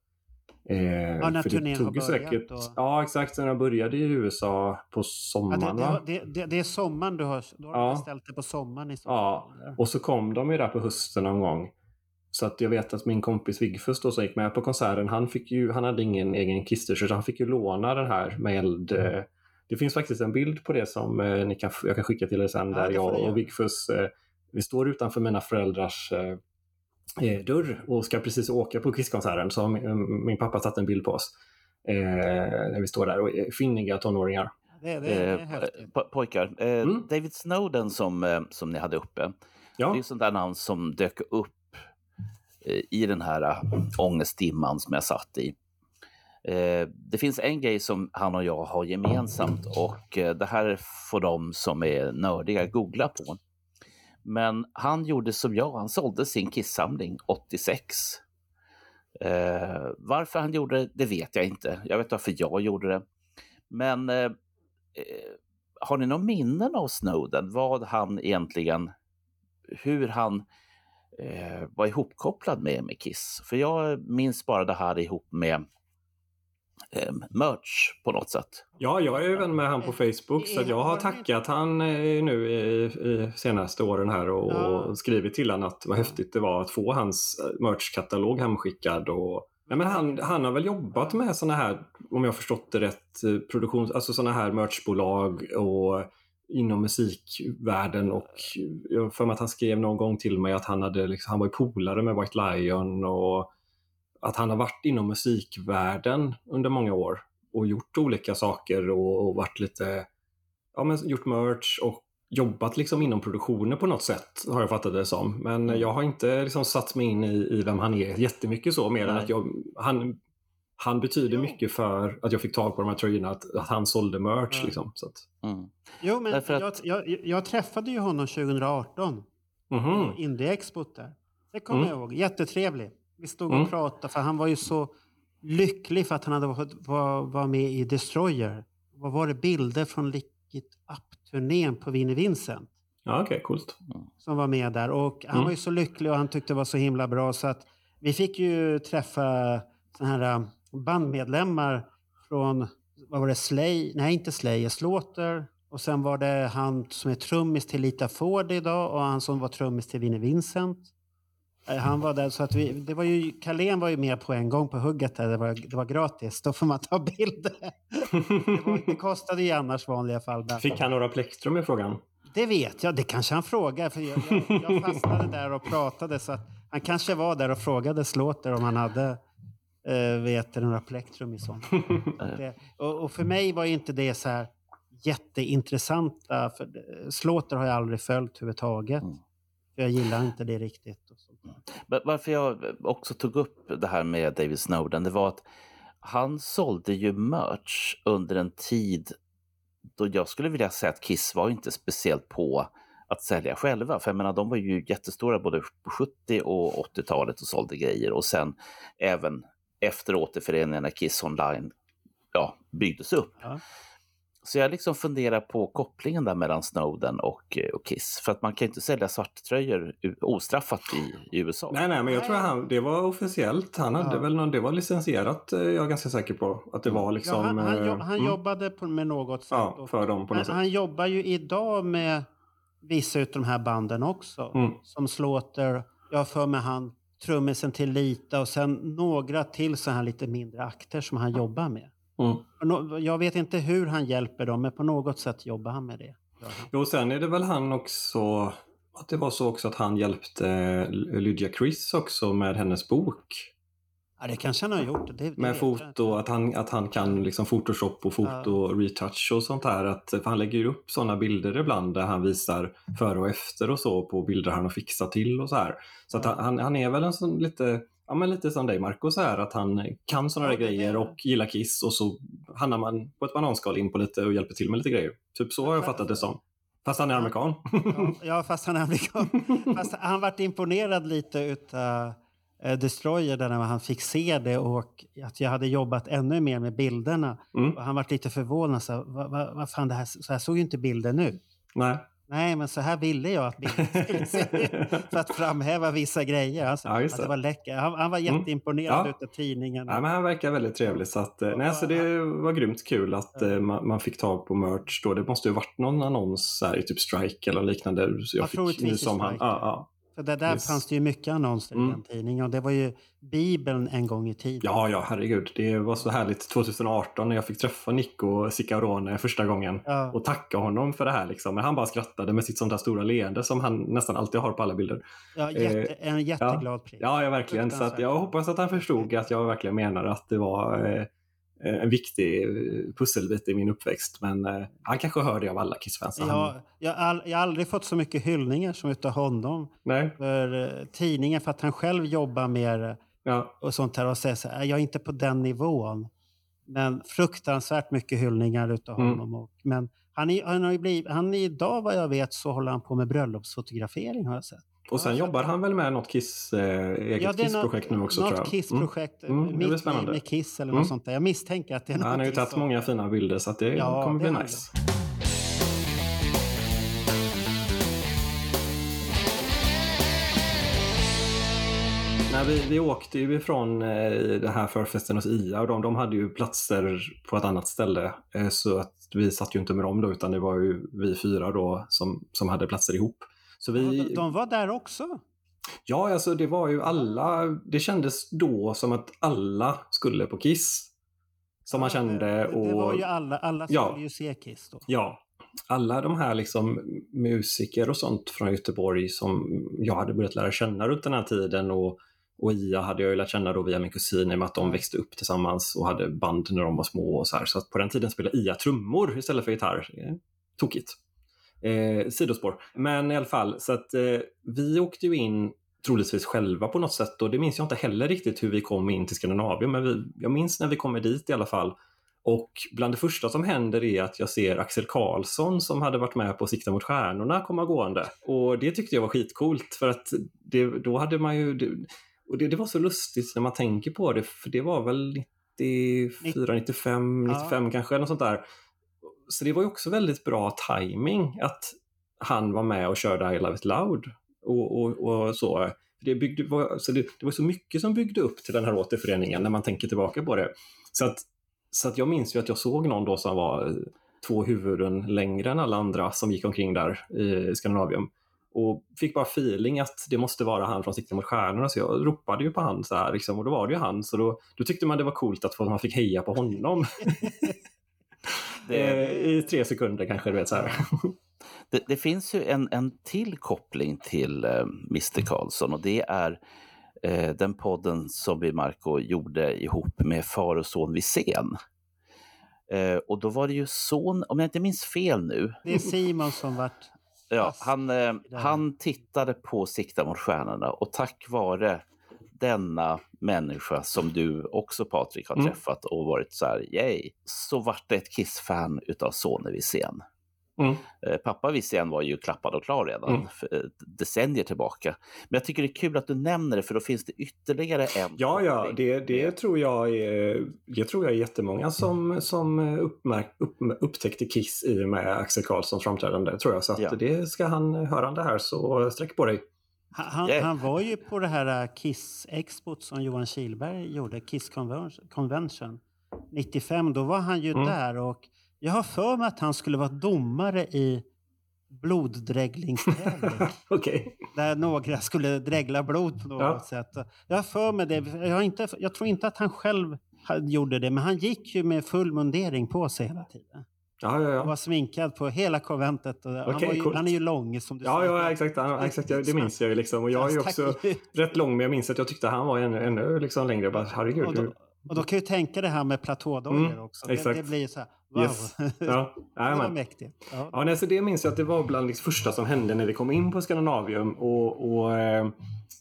Eh, Ja, när för turnén det har börjat säkert, och- Ja, exakt. När jag började i USA på Ja, sommaren. det, va? det, det, det, det är sommaren du har, då har Ja. beställt det på sommaren i så Ja, och så kom de ju där på hösten någon gång. Så att jag vet att min kompis Vigfus då som gick med på konserten, han, fick ju, han hade ingen egen kiss så han fick ju låna den här med eld. eh, Det finns faktiskt en bild på det som eh, ni kan, jag kan skicka till er sen, Ja, där jag och Vigfus, eh, vi står utanför mina föräldrars eh, dörr och ska precis åka på Kisskonserten. Så har min, min pappa tagit en bild på oss. Eh, när vi står där och är finniga tonåringar. Det, det, det är Eh, po- pojkar, eh, David Snowden som, som ni hade uppe. Det är ju sånt där namn som dök upp i den här äh, ångestdimman som jag satt i. Eh, det finns en grej som han och jag har gemensamt och eh, det här får de som är nördiga googla på. Men han gjorde som jag, han sålde sin kissamling 86. Eh, varför han gjorde det, det vet jag inte. Jag vet varför jag gjorde det. Men eh, eh har ni någon minnen av Snowden? Vad han egentligen, hur han eh, var ihopkopplad med, med Kiss? För jag minns bara det här ihop med eh, merch på något sätt. Ja, jag är ju vän med han på Facebook så att jag har tackat han eh, nu i, i senaste åren här och, och skrivit till honom att vad häftigt det var att få hans eh, merchkatalog hemskickad. Och, nej, men han, han har väl jobbat med såna här, om jag har förstått det rätt, eh, produktions, alltså såna här merchbolag och inom musikvärlden och jag för mig att han skrev någon gång till mig att han, hade liksom, han var polare med White Lion och att han har varit inom musikvärlden under många år och gjort olika saker och, och varit lite, ja men gjort merch och jobbat liksom inom produktionen på något sätt har jag fattat det som. Men jag har inte liksom satt mig in i, i vem han är jättemycket så mer än Nej. att jag, han, han betyder mycket för att jag fick tag på de här tröjorna, att, att han sålde merch. Liksom, så att, Jo, men att- jag, jag, jag träffade ju honom 2018 Mhm. på Indie-expot där. Det kommer Mm. jag ihåg. Jättetrevlig. Vi stod och Mm. pratade för han var ju så lycklig för att han hade varit, var, var med i Destroyer. Vad var det? Bilder från Lick It Up-turnén på Vinnie Vincent. ja, okej, coolt. Som var med där. Och han Mm. var ju så lycklig och han tyckte det var så himla bra så att vi fick ju träffa såna här bandmedlemmar från, vad var det, Slay? Nej, inte Slayer, Slaughter. Och sen var det han som är trummis till Lita Ford idag och han som var trummis till Vinnie Vincent. Eh, Han var där så att vi, det var ju, Carlén var ju med på en gång på hugget där, det var, det var gratis. Då får man ta bilder. Det, var, det kostade ju annars vanliga fall. Fick han några plektrum i frågan? det vet jag, det kanske han frågar. För jag, jag, jag fastnade där och pratade så att han kanske var där och frågade Slaughter om han hade eh, vet några plektrum i sånt. det, och, och för mig var inte det så här jätteintressanta. För Slaughter har jag aldrig följt överhuvudtaget. För jag gillar inte det riktigt. Men Varför jag också tog upp det här med David Snowden, det var att han sålde ju merch under en tid då jag skulle vilja säga att Kiss var inte speciellt på att sälja själva. För jag menar, de var ju jättestora både på 70 och 80-talet och sålde grejer. Och sen även efter återföreningen när Kiss Online ja, byggdes upp. Så jag liksom funderar på kopplingen där mellan Snowden och, eh, och Kiss. För att man kan ju inte sälja svarttröjor ostraffat i, i USA. Nej, nej, men jag tror att han, det var officiellt. Han hade Ja. väl någon, det var licensierat, eh, jag är ganska säker på. Att det var liksom... ja, han han, eh, jo, han mm. jobbade på, med något sätt. Ja, för dem på något han, sätt. han jobbar ju idag med vissa av de här banden också. Mm. Som Slaughter, jag har för mig han trummisen till Lita och sen några till så här lite mindre akter som han jobbar med. Mm. Jag vet inte hur han hjälper dem, men på något sätt jobbar han med det. Jo, sen är det väl han också, att det var så också att han hjälpte Lydia Chris också med hennes bok. Ja, det kanske han har gjort. Det, det jag foto, att han, att han kan liksom Photoshop och foto, retouch och sånt där. Att, för han lägger ju upp sådana bilder ibland där han visar före och efter och så på bilder han har fixat till och så här. Så att han, han, är väl en sån lite ja, men lite som dig Marco, så här att han kan sådana där grejer och gillar Kiss och så hamnar man på ett bananskal in på lite och hjälper till med lite grejer. Typ så har jag fattat det som. Fast han är amerikan. Ja, fast han är amerikan. fast han varit imponerad lite utav Destroyer där när han fick se det och att jag hade jobbat ännu mer med bilderna. Mm. Han varit lite förvånad. Så, vad, vad, vad fan, det här, så här såg ju inte bilden ut. Nej. Nej, men så här ville jag att bilden skulle se ut. För att framhäva vissa grejer. Alltså, Ja, att det var läckert. Han, han var Mm. jätteimponerad Ja. utav tidningen. Nej, men han verkar väldigt trevlig. Så, att, eh, nej, så det var grymt kul att eh, man, man fick tag på merch. Då. Det måste ju varit någon annons här, i typ Strike eller liknande. Så jag Ja, fick troligtvis nu som han. Ja, ja. För det där Yes. fanns det ju mycket annonser i Mm. den tidningen. Och det var ju Bibeln en gång i tiden. Ja, ja, herregud. Det var så härligt 2018 när jag fick träffa Nico Cicarone första gången Ja. och tacka honom för det här. Liksom. Men han bara skrattade med sitt sånt där stora leende som han nästan alltid har på alla bilder. Ja, jätte, Eh, en jätteglad prins. Ja, ja verkligen. Så att jag hoppas att han förstod att jag verkligen menar att det var eh, en viktig eh, pusselbit i min uppväxt. Men eh, han kanske hör det av alla Kiss-fans. så han- Jag, jag, all, jag har aldrig fått så mycket hyllningar som utav honom. Nej. För eh, tidningen, för att han själv jobbar med Ja. och sånt här och säger så här, jag är inte på den nivån. Men fruktansvärt mycket hyllningar utav Mm. honom. Och, men han, är, han har blivit, han är idag vad jag vet så håller han på med bröllopsfotografering har jag sett. Och sen jobbar han väl med något Kiss, eh, eget Ja, det Kiss-projekt nu också något tror jag. Kiss-projekt, Mm. Mm, det blir mitt spännande. med Kiss eller Mm. något sånt där. Jag misstänker att det är Ja, han har ju tagit som- många fina bilder så det Ja, kommer det bli nice. Nej, vi, vi åkte ju ifrån eh, den här förfesten hos IA och de, de hade ju platser på ett annat ställe. Eh, så att vi satt ju inte med dem då utan det var ju vi fyra då som, som hade platser ihop. Så vi, De, de var där också. Ja, alltså det var ju alla. Det kändes då som att alla skulle på Kiss. Som man kände. Och, Det var ju alla, alla Ja. skulle ju se Kiss då. Ja, alla de här liksom musiker och sånt från Göteborg som jag hade börjat lära känna runt den här tiden och, och IA hade jag ju lärt känna då via min kusin i och med att de växte upp tillsammans och hade band när de var små och så här. Så på den tiden spelade IA trummor istället för gitarr. Tokigt. Eh, sidospår. Men i alla fall, så att eh, vi åkte ju in troligtvis själva på något sätt och det minns jag inte heller riktigt hur vi kom in till Skandinavien men vi, jag minns när vi kommer dit i alla fall och bland det första som händer är att jag ser Axel Karlsson som hade varit med på Sikta mot stjärnorna komma gående. Och det tyckte jag var skitcoolt för att det, då hade man ju... Det, och det, det var så lustigt när man tänker på det för det var väl 94, 95, 95 kanske, något sånt där. Så det var ju också väldigt bra timing att han var med och körde I Love It Loud och, och, och så. Det, byggde, var, så det, det var så mycket som byggde upp till den här återföreningen när man tänker tillbaka på det. Så att, så att jag minns ju att jag såg någon då som var eh, två huvuden längre än alla andra som gick omkring där i Skandinavium. Och fick bara feeling att det måste vara han från Sikte mot stjärnorna så jag ropade ju på han så här liksom, och då var det ju han så då, då tyckte man det var coolt att man fick heja på honom. Eh, I tre sekunder kanske, du vet så. Det, det finns ju en, en till koppling till eh, Mr Karlsson och det är eh, den podden som vi, Marco, gjorde ihop med far och son Wisén. Eh, och då var det ju son, om jag inte minns fel nu, Det är Simon som vart... Ja, han, eh, han tittade på Sikta mot stjärnorna och tack vare denna människa som du också Patrik har Mm. träffat och varit så här, yay, så vart det ett Kiss-fan utav Sonny Wisén. Mm. Eh, Pappa Wisén var ju klappad och klar redan Mm. eh, decennier tillbaka. Men jag tycker det är kul att du nämner det för då finns det ytterligare en. Ja, ja, det, det, tror jag är, det tror jag är jättemånga som, som uppmärk, upp, upptäckte Kiss i och med Axel Karlssons framträdande, tror jag. Så att Ja. det ska han höra det här, så sträck på dig. Han, Yeah. han var ju på det här äh, Kiss-expot som Johan Kihlberg gjorde, Kiss Conven- Convention 95. Då var han ju Mm. där och jag har för mig att han skulle vara domare i bloddräglingstävling. Okej. Där några skulle dregla blod på något Ja. sätt. Jag har för mig det. Jag, har inte, jag tror inte att han själv gjorde det, men han gick ju med full mundering på sig hela tiden. Ja, ja, ja. Och var sminkad på hela konventet. Och han, Okej, var ju, han är ju lång som du Ja, säger. ja exakt. Ja, exakt det minns jag ju. Liksom. Och jag är ju också rätt lång, men jag minns att jag tyckte han var ännu, ännu liksom längre. Bara, herregud. Och då, du- och då kan ju tänka det här med platådojor Mm, också. Det, det blir så här, wow. Yes. Ja, det var mäktigt. Ja. Ja, nej, så det minns jag att det var bland det första som hände när vi kom in på Skandinavium. Och, och, eh,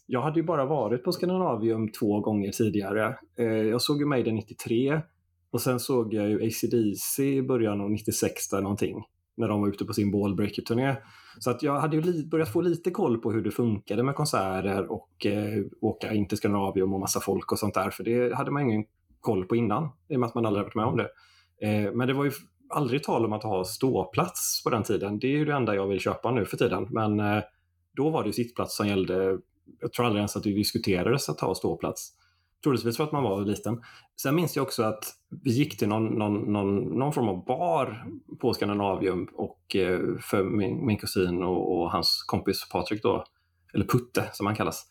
jag hade ju bara varit på Skandinavium två gånger tidigare. Eh, jag såg ju Maiden 93 och sen såg jag ju ACDC i början av 96 eller någonting. När de var ute på sin Ballbreaker-turné. Så att jag hade ju li- börjat få lite koll på hur det funkade med konserter och eh, åka in till Skandinavium och massa folk och sånt där. För det hade man ingen koll på innan, i och med att man aldrig varit med om det. Eh, men det var ju aldrig tal om att ha ståplats på den tiden. Det är ju det enda jag vill köpa nu för tiden. Men eh, då var det ju sittplats som gällde. Jag tror aldrig ens att det diskuterades att ha ståplats. Troligtvis för att man var liten. Sen minns jag också att vi gick till någon, någon, någon, någon form av bar på Skandinavium och eh, för min, min kusin och, och hans kompis Patrik då, eller Putte som han kallas,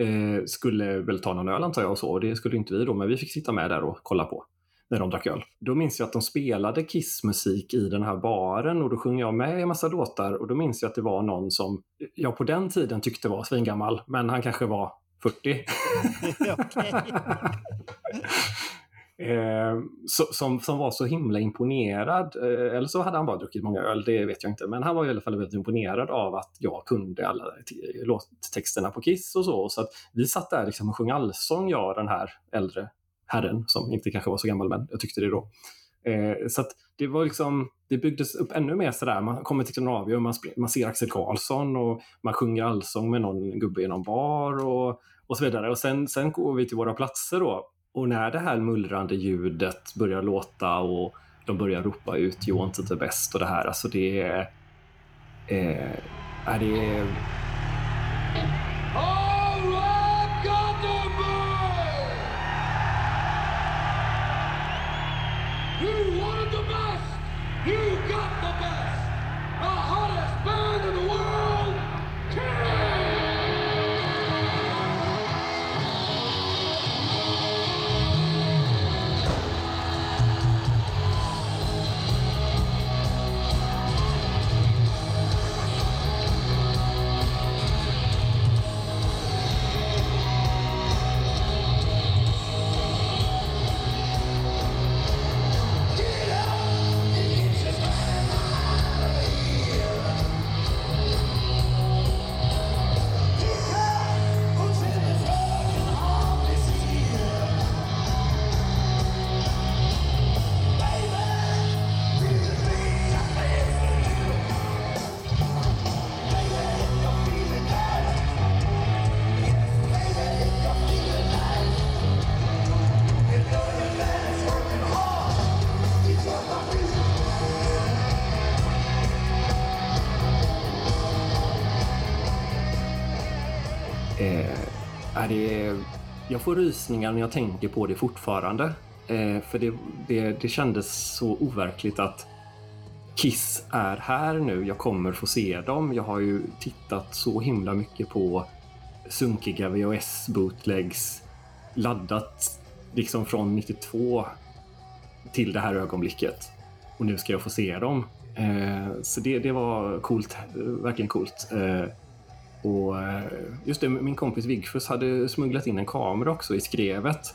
eh, skulle väl ta någon öl antar jag och så. Och det skulle inte vi då, men vi fick sitta med där och kolla på när de drack öl. Då minns jag att de spelade Kiss-musik i den här baren och då sjöng jag med i en massa låtar och då minns jag att det var någon som jag på den tiden tyckte var svingammal, men han kanske var 40. Eh, som, som var så himla imponerad, eh, eller så hade han bara druckit många öl, det vet jag inte, men han var i alla fall väldigt imponerad av att jag kunde alla låttexterna på Kiss och så. Så att vi satt där liksom och sjöng allsång, jag och den här äldre herren, som inte kanske var så gammal, men jag tyckte det då. Eh, så att det var liksom, det byggdes upp ännu mer sådär, man kommer till Skandinavium, man, man ser Axel Karlsson och man sjunger allsång med någon gubbe i någon bar och, och så vidare. Och sen, sen går vi till våra platser då. Och när det här mullrande ljudet börjar låta och de börjar ropa ut You want it the best och det här, alltså det är... Eh, är det Eh, är det, jag får rysningar när jag tänker på det fortfarande. Eh, för det, det, det kändes så overkligt att Kiss är här nu. Jag kommer få se dem. Jag har ju tittat så himla mycket på sunkiga VHS-bootlegs laddat liksom från 92 till det här ögonblicket. Och nu ska jag få se dem. Eh, så det, det var coolt, verkligen coolt. Eh, och eh, just det, min kompis Vigfus hade smugglat in en kamera också i skrevet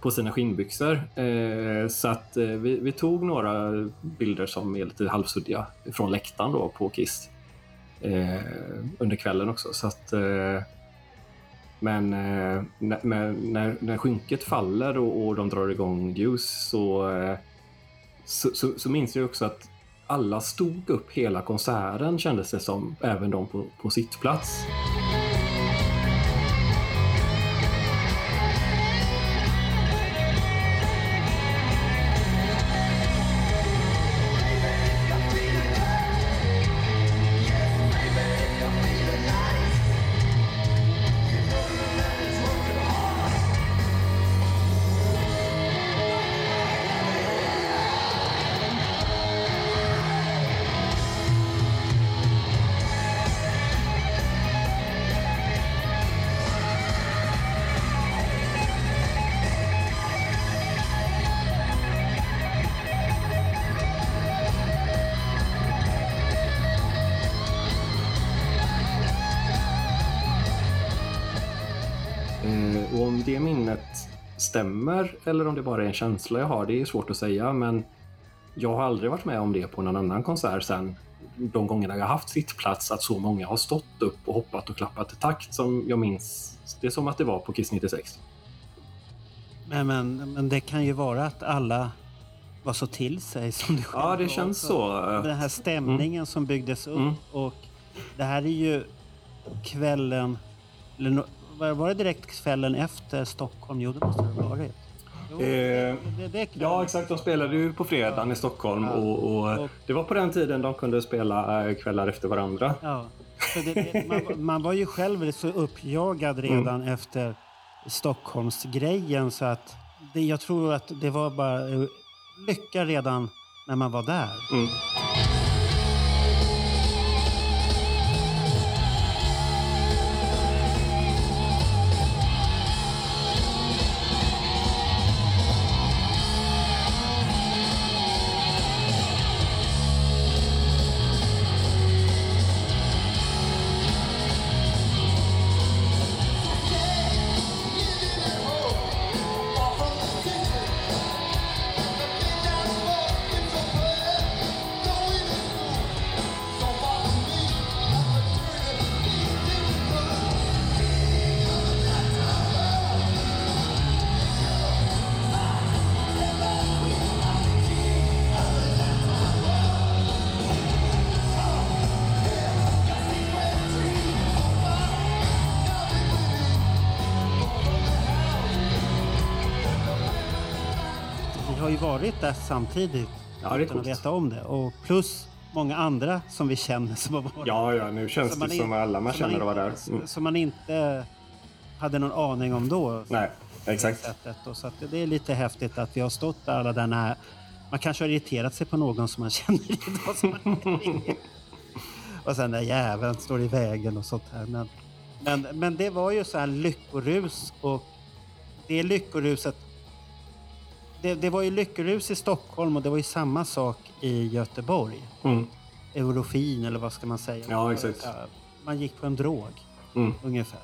på sina skinnbyxor. Eh, så att eh, vi, vi tog några bilder som är lite halvsuddiga från läktaren då på Kiss under kvällen också. Så att, men när, när, när skynket faller och, och de drar igång ljus så, så, så, så minns jag också att alla stod upp hela konserten kändes det som, även de på, på sittplats. Eh, eller om det bara är en känsla jag har, det är svårt att säga. Men jag har aldrig varit med om det på någon annan konsert sen de gångerna jag har haft sittplats att så många har stått upp och hoppat och klappat i takt som jag minns. Det är som att det var på Kiss 96. Men, men, men det kan ju vara att alla var så till sig som du själv Ja, det känns så. Den här stämningen som byggdes upp. Mm. Och det här är ju kvällen... Eller var det direkt kvällen efter Stockholm? Jo, det måste det ha varit. Eh, Ja, exakt. De spelade ju på fredagen i Stockholm och, och det var på den tiden de kunde spela eh, kvällar efter varandra. Ja. Det, man, man var ju själv så uppjagad redan Mm. efter Stockholmsgrejen så att det, jag tror att det var bara eh, lycka redan när man var där. Mm. Har ju varit där samtidigt Ja, utan att veta om det. Och plus många andra som vi känner som har varit Ja, ja, nu känns Som det som in- alla man känner man var där. Mm. Som man inte hade någon aning om då. Nej, exakt. Sättet. Och så det är lite häftigt att vi har stått där alla där nära. Man kanske har irriterat sig på någon som man känner idag. Som man och sen den jäveln står i vägen och sånt här. Men, men, men det var ju så här lyckorus och det lyckoruset det, det var ju lyckorus i Stockholm och det var ju samma sak i Göteborg. Mm. Eurofin eller vad ska man säga? Ja, exakt. Man gick på en drog Mm. ungefär.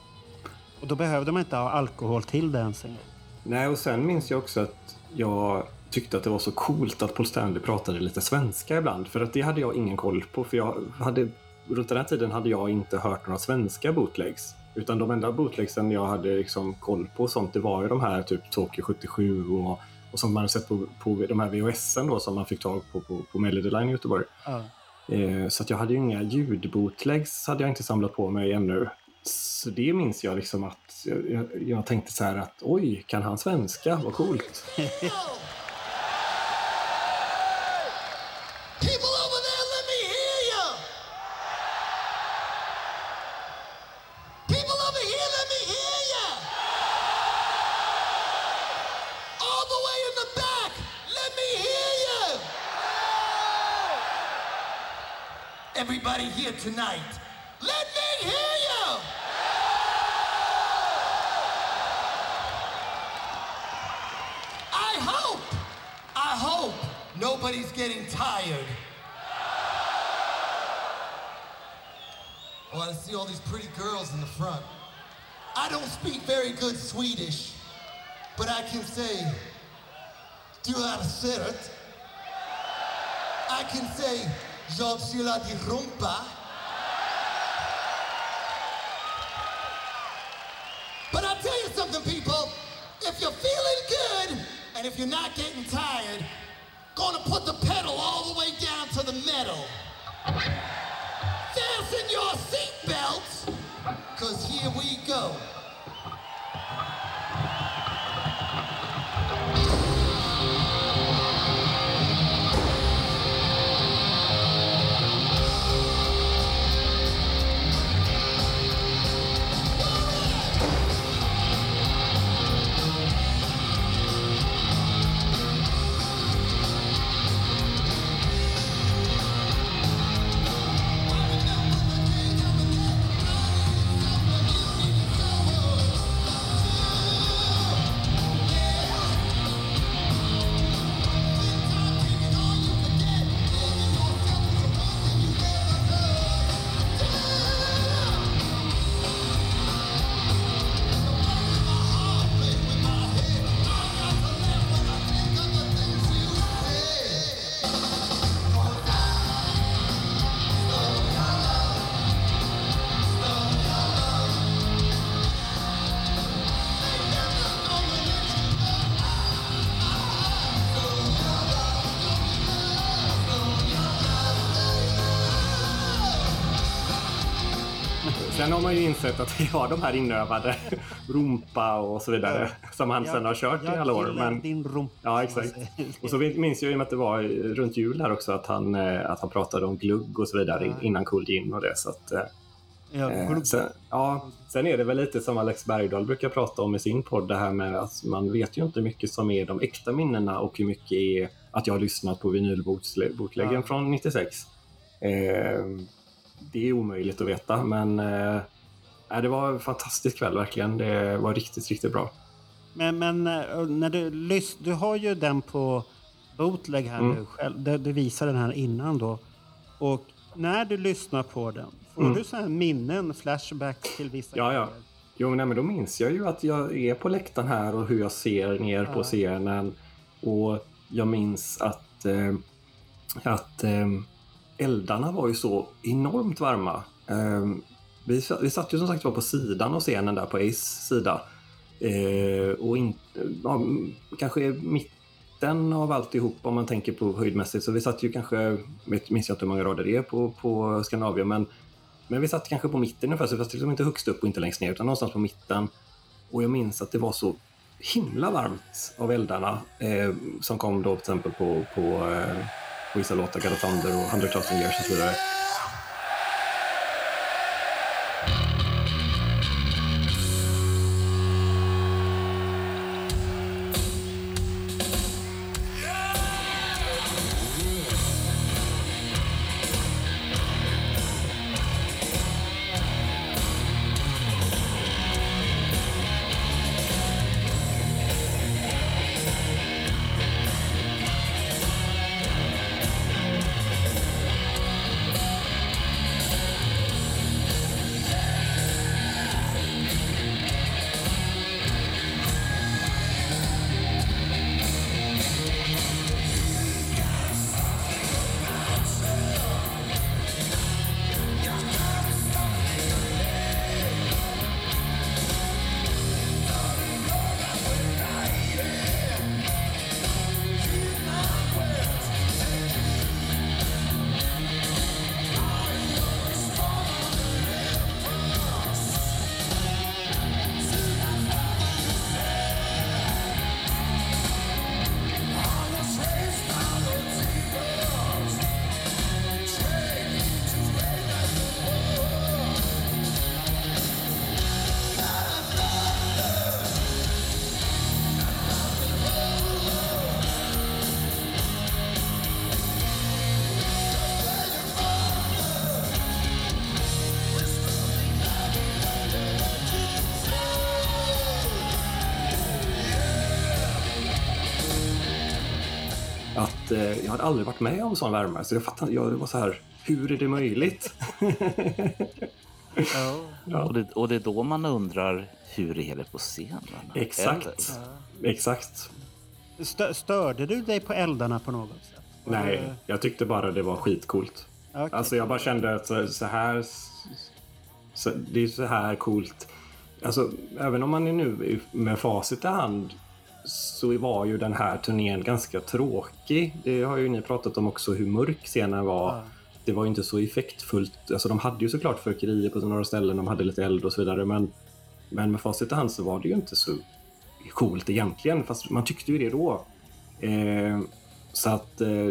Och då behövde man inte ha alkohol till det ens en gång. Nej, och sen minns jag också att jag tyckte att det var så coolt att Paul Stanley pratade lite svenska ibland. För att det hade jag ingen koll på. För jag hade, runt den här tiden hade jag inte hört några svenska bootlegs. Utan de enda bootlegsen jag hade liksom koll på och sånt, det var ju de här typ Tokyo 77 och, och som man sett på, på de här VHSen då som man fick tag på på, på Melody Line i Göteborg. Ja. Eh, Så att jag hade ju inga ljudbootlegs hade jag inte samlat på mig ännu. Så det minns jag liksom att jag, jag, jag tänkte så här att oj, kan han svenska? Vad coolt. tonight, let me hear you. I hope, I hope nobody's getting tired. Oh, I see all these pretty girls in the front. I don't speak very good Swedish, but I can say, du har sett. I can say, jag gillar rumpa. If you're not getting tired, gonna put the pedal all the way down to the metal. Sen har man ju insett att vi har de här inövade rumpa och så vidare som han Jag- sen har kört i jag alla år. Men, din rumpa. ja, exakt. Och så minns jag ju att det var runt jul här också att han, eh, att han pratade om glugg och så vidare Ja. innan Cool Gin och det. Så att, eh, Ja, Eh, sen, ja, sen är det väl lite som Alex Bergdahl brukar prata om i sin podd, det här med att man vet ju inte hur mycket som är de äkta minnena och hur mycket är att jag har lyssnat på vinylbootläggen Ja. från 96. Eh, det är omöjligt att veta, men eh, nej, det var en fantastisk kväll verkligen. Det var riktigt, riktigt bra. Men, men eh, när du lys- du har ju den på bootleg här Mm. nu själv. Du, du visade den här innan då. Och när du lyssnar på den, får Mm. du så här minnen, flashbacks till vissa Ja, ja. Jo, nej, men då minns jag ju att jag är på läktaren här och hur jag ser ner på Ja. scenen. Och jag minns att, eh, att eh, eldarna var ju så enormt varma. Ehm, vi, vi satt ju som sagt var på sidan av scenen där på Ace sida. Eh, och in, ja, kanske mitten av alltihop om man tänker på höjdmässigt. Så vi satt ju kanske, vet- minns jag inte hur många rader det är på, på Skandinavien, men men vi satt kanske på mitten ungefär, så vi satt liksom inte högst upp och inte längst ner, utan någonstans på mitten. Och jag minns att det var så himla varmt av eldarna eh, som kom då till exempel på, på, eh, på vissa låtar, God of Thunder och 100 000 years och så vidare. Jag hade aldrig varit med om sån värme, så jag fattade, jag var så här, hur är det möjligt? Ja. Och, det, och det är då man undrar, hur är det på scenen? Exakt. Exakt. Stö- störde du dig på eldarna på något sätt? Nej, jag tyckte bara det var skitcoolt. Okej. Alltså jag bara kände att så, så här... Så, det är så här coolt. Alltså, även om man är nu med facit i hand så var ju den här turnén ganska tråkig. Det har ju ni pratat om också hur mörk scenen var. Ja. Det var ju inte så effektfullt. Alltså de hade ju såklart fyrkerier på några ställen, de hade lite eld och så vidare. Men, men med facit i hand så var det ju inte så coolt egentligen. Fast man tyckte ju det då. Eh, så att eh,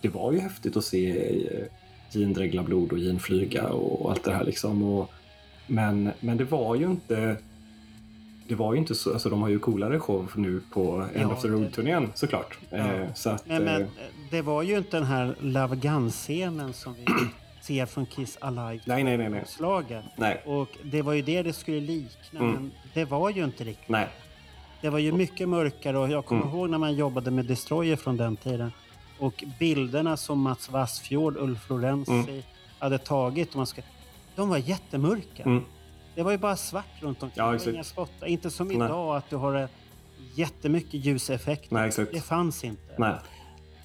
det var ju häftigt att se eh, Jean dregla blod och Jean flyga och allt det här liksom. Och, men, men det var ju inte det var ju inte så, alltså de har ju coolare show nu på End Ja, of the Road-turnén såklart. Ja. Eh, så att, Men, men eh, det var ju inte den här Love Gun-scenen som vi ser från Kiss Alive. Nej, nej, nej, nej. Slaget. Nej. Och det var ju det det skulle likna, Mm. men det var ju inte riktigt. nej. Det var ju mycket mörkare och jag kommer Mm. ihåg när man jobbade med Destroyer från den tiden. Och bilderna som Mats Wassfjord, Ulf Lorenzi Mm. hade tagit, och man ska, de var jättemörka. Mm. Det var ju bara svart runt omkring. Ja, exakt. inga spottar. Inte som Nej. idag att du har jättemycket ljuseffekter. Nej, exakt. Det fanns inte. Nej.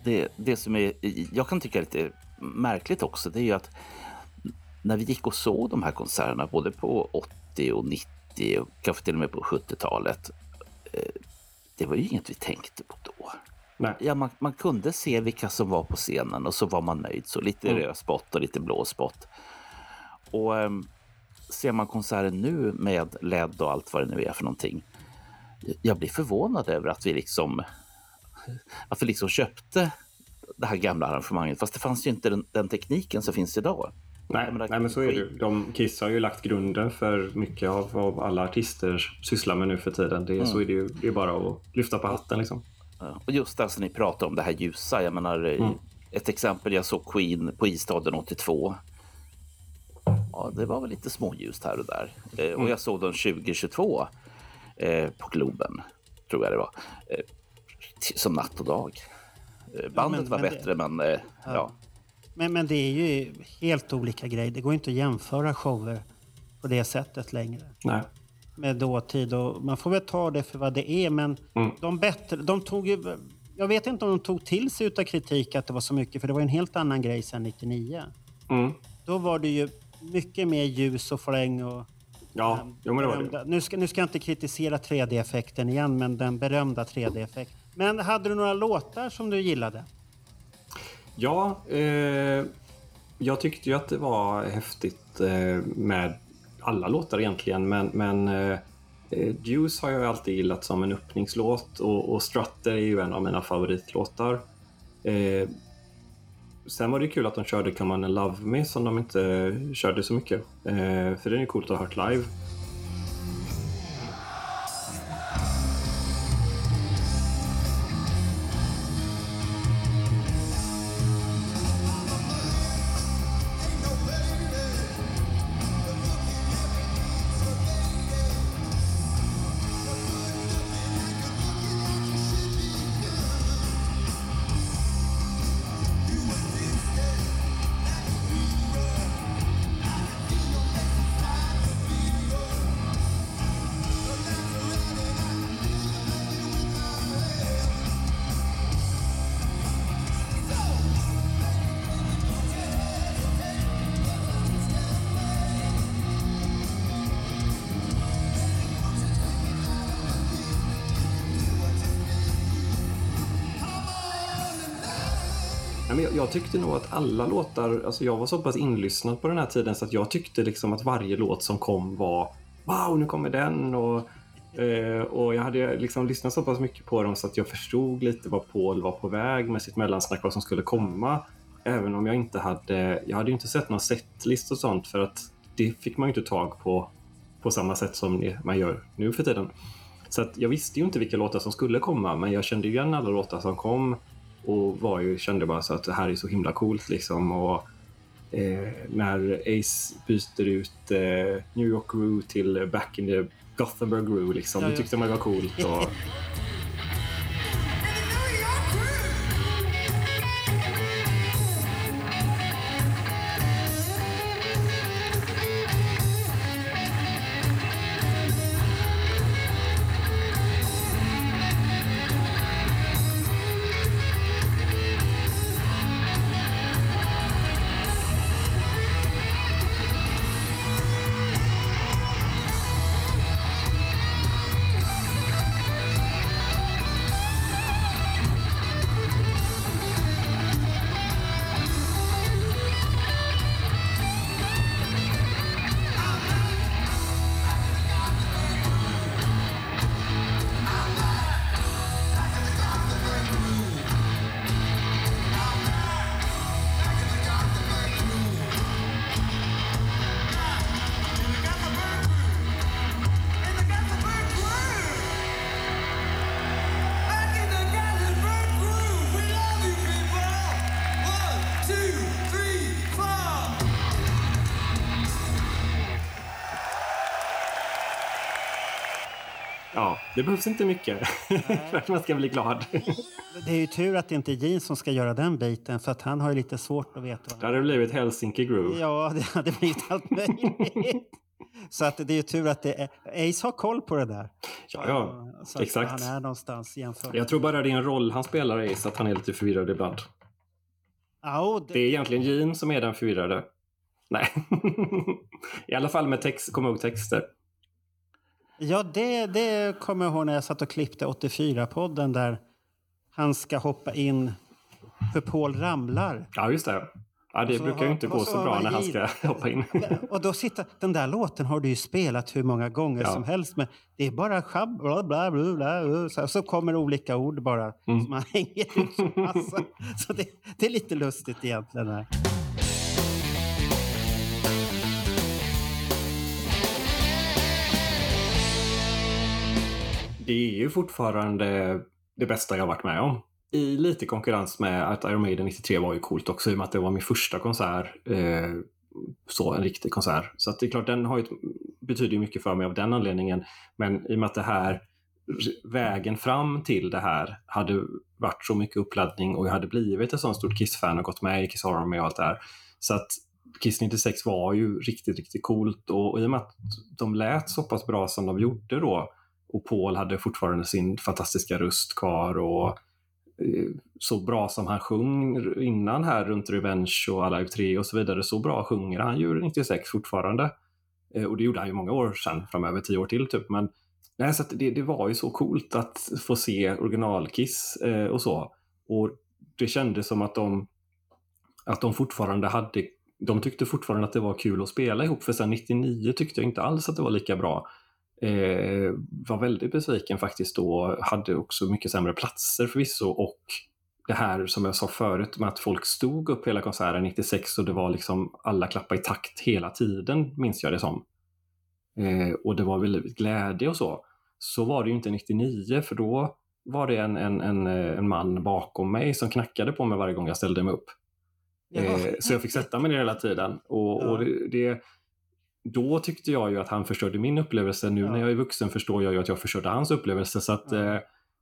Det, det som är, jag kan tycka är lite märkligt också, det är ju att när vi gick och såg de här konserterna, både på 80 och 90 och kanske till och med på 70-talet, eh, det var ju inget vi tänkte på då. Nej. Ja, man, man kunde se vilka som var på scenen och så var man nöjd. Så lite Mm. röd spott och lite blå spott. Och ehm, ser man konserten nu med LED och allt vad det nu är för någonting. Jag blir förvånad över att vi liksom, att vi liksom köpte det här gamla arrangemanget. Fast det fanns ju inte den, den tekniken som finns idag. Nej, nej men så är det ju. De, Kiss har ju lagt grunden för mycket av vad alla artister sysslar med nu för tiden. Det, är- Så Mm. är det ju det är bara att lyfta på hatten liksom. Och just det som ni pratar om, det här ljusa. Jag menar, Mm. ett exempel, jag såg Queen på Isstaden 82. Ja, det var väl lite småljust här och där. Eh, Och Mm. jag såg dem 2022 eh, på Globen, tror jag det var. Eh, som natt och dag. Eh, bandet men- var men det- bättre, men eh, Ja. ja. Men, men det är ju helt olika grejer. Det går inte att jämföra shower på det sättet längre. Nej. Med dåtid. Och man får väl ta det för vad det är. Men Mm. de bättre, de tog ju... Jag vet inte om de tog till sig utav kritik att det var så mycket. För det var en helt annan grej sedan 99. Mm. Då var det ju mycket mer ljus och fläng och... Ja, jo, men det var det. Nu ska, nu ska jag inte kritisera 3D-effekten igen, men den berömda 3D-effekten. Men hade du några låtar som du gillade? Ja, eh, jag tyckte ju att det var häftigt eh, med alla låtar egentligen. Men, men eh, eh, Juice har jag alltid gillat som en öppningslåt och, och Strutter är ju en av mina favoritlåtar. Sen var det kul att de körde Come On and Love Me som de inte körde så mycket. Eh, för den är coolt att ha hört live. Nej, men jag, jag tyckte nog att alla låtar, alltså jag var så pass inlyssnad på den här tiden så att jag tyckte liksom att varje låt som kom var Wow, nu kommer den! Och, eh, och jag hade liksom lyssnat så pass mycket på dem så att jag förstod lite vad Paul var på väg med sitt mellansnack, vad som skulle komma. Även om jag inte hade, jag hade ju inte sett någon setlist och sånt för att det fick man ju inte tag på på samma sätt som man gör nu för tiden. Så att jag visste ju inte vilka låtar som skulle komma men jag kände ju igen alla låtar som kom och var ju, kände bara så att det här är så himla coolt liksom. Och, eh, när Ace byter ut eh, New York Groove till Back in the Gothenburg Groove liksom. Ja, Det tyckte man var coolt. Och, det behövs inte mycket för att man ska bli glad. Det är ju tur att det inte är Gene som ska göra den biten för att han har ju lite svårt att veta. Det hade blivit Helsinki Groove. Ja, det hade blivit allt möjligt. Så att det är ju tur att det är... Ace har koll på det där. Ja, ja. Så Exakt. han är någonstans jämfört. Jag tror bara det är en roll han spelar Ace, att han är lite förvirrad ibland. Ja, Det är egentligen Gene som är den förvirrade. Nej. I alla fall med text, kom ihåg texter. Ja, det, det kommer jag ihåg när jag satt och klippte 84-podden där han ska hoppa in för Paul ramlar. Ja, just det. Ja, det brukar ju inte gå så bra när han ska hoppa in. Och då sitter, den där låten har du ju spelat hur många gånger Ja. som helst. Men det är bara schabb, bla, bla, bla, bla, så, så kommer olika ord bara Mm. som man hänger ut som passar. Så det, det är lite lustigt egentligen. Här. Det är ju fortfarande det bästa jag varit med om. I lite konkurrens med att Iron Maiden 93 var ju coolt också i och med att det var min första konsert. Eh, så en riktig konsert. Så att det är klart, den har ju, betyder ju mycket för mig av den anledningen. Men i och med att det här vägen fram till det här hade varit så mycket uppladdning och jag hade blivit ett sånt stort Kiss-fan och gått med i Kiss Army och allt det här. Så att Kiss 96 var ju riktigt, riktigt coolt och i och med att de lät så pass bra som de gjorde då och Paul hade fortfarande sin fantastiska röst kvar och eh, så bra som han sjöng innan här runt Revenge och Alive 3 och så vidare, så bra sjunger han ju 96 fortfarande. Eh, och det gjorde han ju många år sedan, framöver, tio år till typ. Men nej, så att det, det var ju så coolt att få se originalkiss eh, och så. Och det kändes som att de, att de fortfarande hade, de tyckte fortfarande att det var kul att spela ihop, för sen 99 tyckte jag inte alls att det var lika bra. Eh, var väldigt besviken faktiskt då, hade också mycket sämre platser förvisso och det här som jag sa förut med att folk stod upp hela konserten 96 och det var liksom alla klappa i takt hela tiden, minns jag det som. Eh, och det var väldigt glädje och så. Så var det ju inte 99 för då var det en, en, en, eh, en man bakom mig som knackade på mig varje gång jag ställde mig upp. Eh, så jag fick sätta mig ner hela tiden. Och, och det, det, då tyckte jag ju att han förstörde min upplevelse. Nu när jag är vuxen förstår jag ju att jag förstörde hans upplevelse. Så att, eh,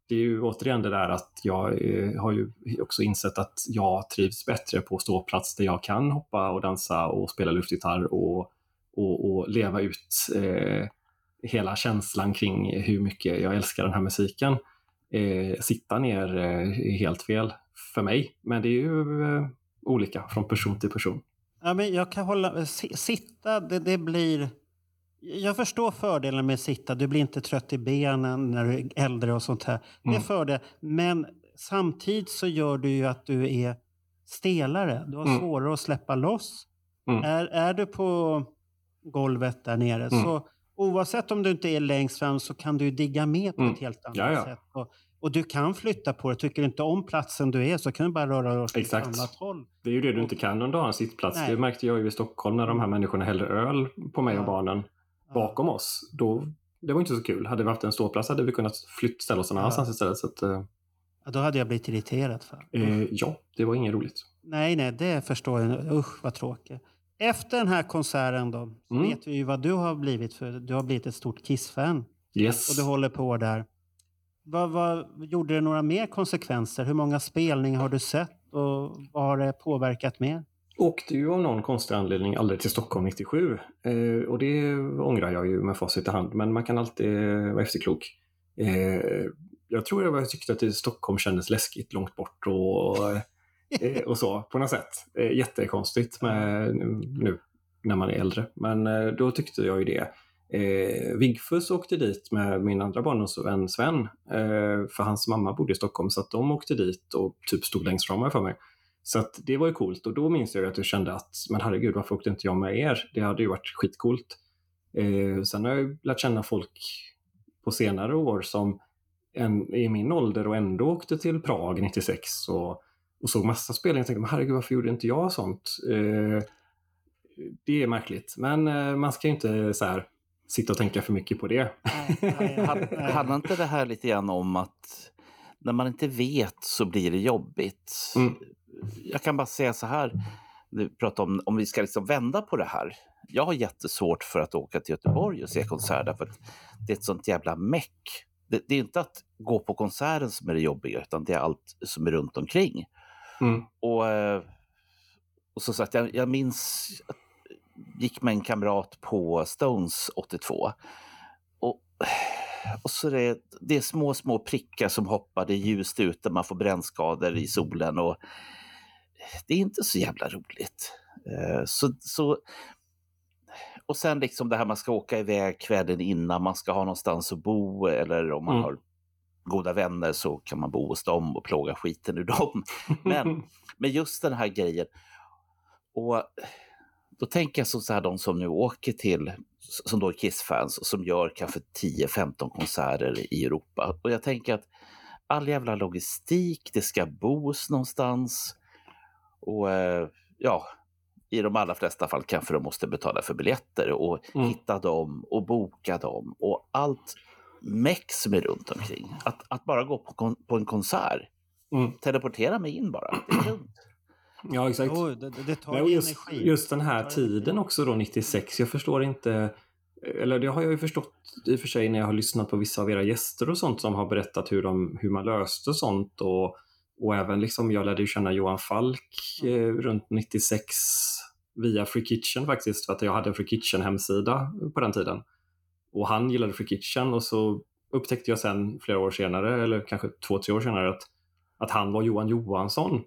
det är ju återigen det där att jag eh, har ju också insett att jag trivs bättre på ståplats där jag kan hoppa och dansa och spela luftgitarr och, och, och leva ut eh, hela känslan kring hur mycket jag älskar den här musiken. Eh, sitta ner eh, är helt fel för mig, men det är ju eh, olika från person till person. Ja, men jag kan hålla... si- Sitta, det, det blir... Jag förstår fördelen med att sitta. Du blir inte trött i benen när du är äldre och sånt här. Det är Mm. fördel. Men samtidigt så gör du ju att du är stelare. Du har Mm. svårare att släppa loss. Mm. Är, är du på golvet där nere Mm. så oavsett om du inte är längst fram så kan du digga med på Mm. ett helt annat sätt. Och, och du kan flytta på det. Tycker du inte om platsen du är så kan du bara röra dig åt ett annat håll. Det är ju det du inte kan om du har en sittplats. Nej. Det märkte jag ju i Stockholm när de här människorna hällde öl på mig och Ja. barnen bakom oss. Då, det var inte så kul. Hade vi haft en ståplats hade vi kunnat flytta ställa oss någon Ja. annanstans istället. Så att, eh, Ja, då hade jag blivit irriterad. För. eh, ja, det var inget roligt. Nej, nej, det förstår jag. Usch, vad tråkigt. Efter den här konserten då, så Mm. vet vi ju vad du har blivit. för Du har blivit ett stort Kiss-fan. Yes. Och du håller på där. Vad, vad, gjorde det några mer konsekvenser? Hur många spelningar har du sett? Och vad har det påverkat mer? Åkte ju av någon konstig anledning aldrig till Stockholm 97. Eh, och det ångrar jag ju med facit i hand. Men man kan alltid eh, vara efterklok. Eh, jag tror jag tyckte att Stockholm kändes läskigt långt bort och, eh, eh, och så på något sätt. Eh, jättekonstigt med, nu när man är äldre. Men eh, då tyckte jag ju det. Eh, Vigfus åkte dit med min andra barndomsvän Sven. Eh, för hans mamma bodde i Stockholm så att de åkte dit och typ stod längst fram för mig. Så att det var ju coolt och då minns jag att jag kände att men herregud varför åkte inte jag med er? Det hade ju varit skitcoolt. Eh, sen har jag ju lärt känna folk på senare år som en, i min ålder och ändå åkte till Prag 96 och, och såg massa spelningar. Jag tänkte men herregud varför gjorde inte jag sånt? Eh, det är märkligt men eh, man ska ju inte så här, sitta och tänka för mycket på det. Han- Handlar inte det här lite grann om att när man inte vet så blir det jobbigt? Mm. Jag kan bara säga så här, du pratar om om vi ska liksom vända på det här. Jag har jättesvårt för att åka till Göteborg och se konserter för att det är ett sånt jävla meck. Det, det är inte att gå på konserten som är det jobbiga utan det är allt som är runt omkring. Mm. Och, eh, och så sagt, jag, jag minns att gick med en kamrat på Stones 82. Och, och så det, det är små, små prickar som hoppar, det är ljust ute, man får brännskador i solen och det är inte så jävla roligt. Eh, Så, så, och sen liksom det här man ska åka iväg kvällen innan, man ska ha någonstans att bo eller om man Mm. har goda vänner så kan man bo hos dem och plåga skiten ur dem. Men, men just den här grejen. Och då tänker jag så här, de som nu åker till, som då är Kiss-fans, och som gör kanske 10-15 konserter i Europa. Och jag tänker att all jävla logistik, det ska bos någonstans. Och eh, ja, i de allra flesta fall kanske de måste betala för biljetter och Mm. hitta dem och boka dem och allt meck som är runt omkring. Att, att bara gå på, på en konsert, Mm. teleportera mig in bara. Det är lugnt. Ja, exakt. Jo, det, det- tar Nej, just, energi. just den här tiden också då, 96. Jag förstår inte, eller det har jag ju förstått i och för sig när jag har lyssnat på vissa av era gäster och sånt som har berättat hur, de, hur man löste sånt och, och även liksom, jag lärde ju känna Johan Falk eh, runt 96 via Free Kitchen faktiskt, för att jag hade en Free Kitchen-hemsida på den tiden. Och han gillade Free Kitchen och så upptäckte jag sen flera år senare, eller kanske två, tre år senare, att, att han var Johan Johansson.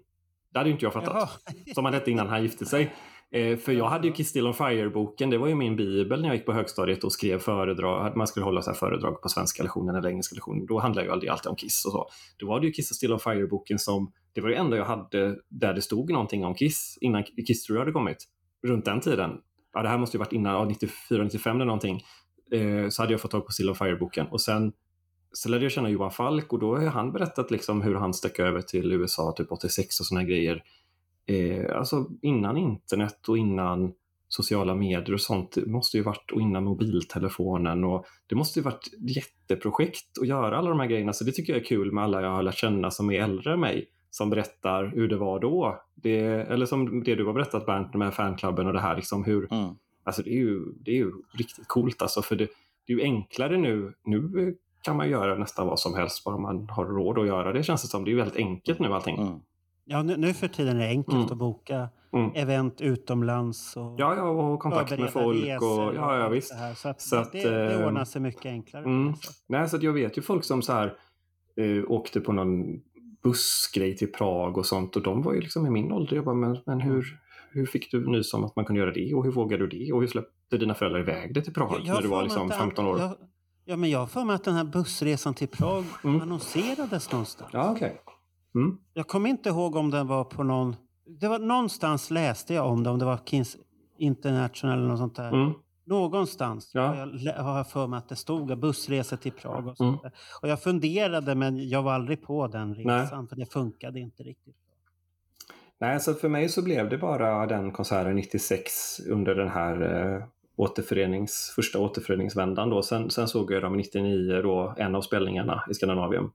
Det hade ju inte jag fattat. Jaha. Som han hette innan han gifte sig. Eh, för jag hade ju Kiss Still on Fire-boken, det var ju min bibel när jag gick på högstadiet och skrev föredrag, man skulle hålla så här föredrag på svenska lektionen eller engelska lektionen. Då handlade ju alltid om Kiss och så. Då var det ju Kiss Still on Fire-boken som, det var det enda jag hade där det stod någonting om Kiss, innan Kiss jag hade kommit. Runt den tiden. Ja, det här måste ju varit innan, ja, 94, 95 eller någonting. Eh, så hade jag fått tag på Still on Fire-boken. Och sen så lärde jag känna Johan Falk och då har han berättat liksom hur han stack över till USA typ 86 och här grejer. Eh, alltså innan internet och innan sociala medier och sånt. Det måste ju varit, och innan mobiltelefonen och det måste ju varit ett jätteprojekt att göra alla de här grejerna. Så det tycker jag är kul med alla jag har lärt känna som är äldre än mig som berättar hur det var då. Det, eller som det du har berättat Bernt med fanklubben och det här liksom hur Alltså det är ju, det är ju riktigt coolt alltså för det, det är ju enklare nu. Nu kan man göra nästan vad som helst bara man har råd att göra det känns det som. Det är väldigt enkelt nu allting. Ja, nu, nu för tiden är det enkelt Mm. att boka Mm. event utomlands. Och Ja, ja, och kontakt med folk resor och ja, ja visst. Så, att Så att, det, det eh, ordnar sig mycket enklare. Mm. Nej, så jag vet ju folk som så här eh, åkte på någon bussgrej till Prag och sånt och de var ju liksom i min ålder. Jag bara, men, men hur, hur fick du nys om att man kunde göra det och hur vågade du det och hur släppte dina föräldrar iväg dig till Prag Jag- jag när du var liksom att 15 år? Jag, ja, men jag har för mig att den här bussresan till Prag annonserades någonstans. Ja, okej. Mm. Jag kommer inte ihåg om den var på någon... Det var någonstans läste jag om det, om det var Kings International eller något sånt där. Mm. Någonstans Ja. har, jag, har jag för mig att det stod bussresor till Prag och Mm. sånt där. Och jag funderade men jag var aldrig på den Nej. resan för det funkade inte riktigt. Nej, så för mig så blev det bara den konserten 96 under den här eh, återförenings, första återföreningsvändan. Då. Sen, sen såg jag dem 99, då, en av spelningarna i Skandinavien.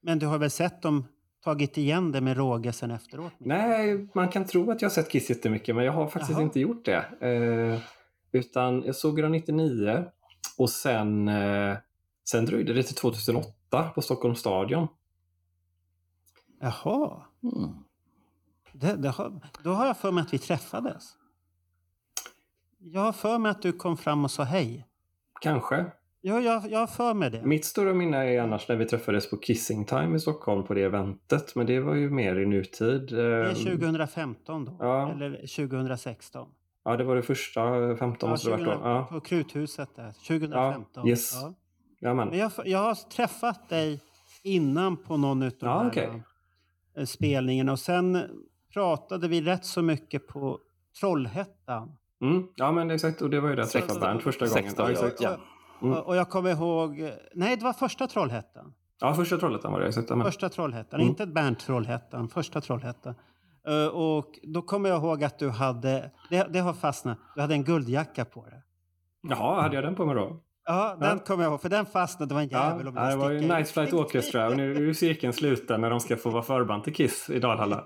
Men du har väl sett dem tagit igen det med råge sen efteråt? Nej, man kan tro att jag har sett Kiss jättemycket, men jag har faktiskt Jaha. inte gjort det. Eh, utan jag såg dem 99 och sen, eh, sen dröjde det till 2008 på Stockholms stadion. Jaha. Det, det har, då har jag för mig att vi träffades. Jag har för mig att du kom fram och sa hej. Kanske. Ja, jag, jag har för mig det. Mitt stora minne är annars när vi träffades på Kissing Time i Stockholm på det eventet, men det var ju mer i nutid. Det är Eh, 2015 då? Ja. Eller 2016? Ja, det var det första, 15 Ja, måste det ha varit 2000, då. Ja. På Kruthuset där. 2015. yes. Ja. Men jag, jag har träffat dig innan på någon av de Ja, här okej. eh, spelningarna och sen pratade vi rätt så mycket på Trollhättan. Mm, ja, men exakt. Och det var ju där jag träffade Bernt första gången. 16, Ja, exakt. ja. Mm. Och, jag kommer ihåg... Nej, det var första Trollhättan. Ja, första Trollhättan var det. Exakt. Första Trollhättan, Mm. inte ett Bernt Trollhättan, första Trollhättan. Eh, och då kommer jag ihåg att du hade, det, det har fastnat, du hade en guldjacka på dig. Jaha, hade jag den på mig då? Ja, den kommer jag ihåg, för den fastnade, det var en Ja, jävel ja, det var ju. Night Flight Orchestra och nu är ju cirkeln sluten när de ska få vara förband till Kiss i Dalhalla.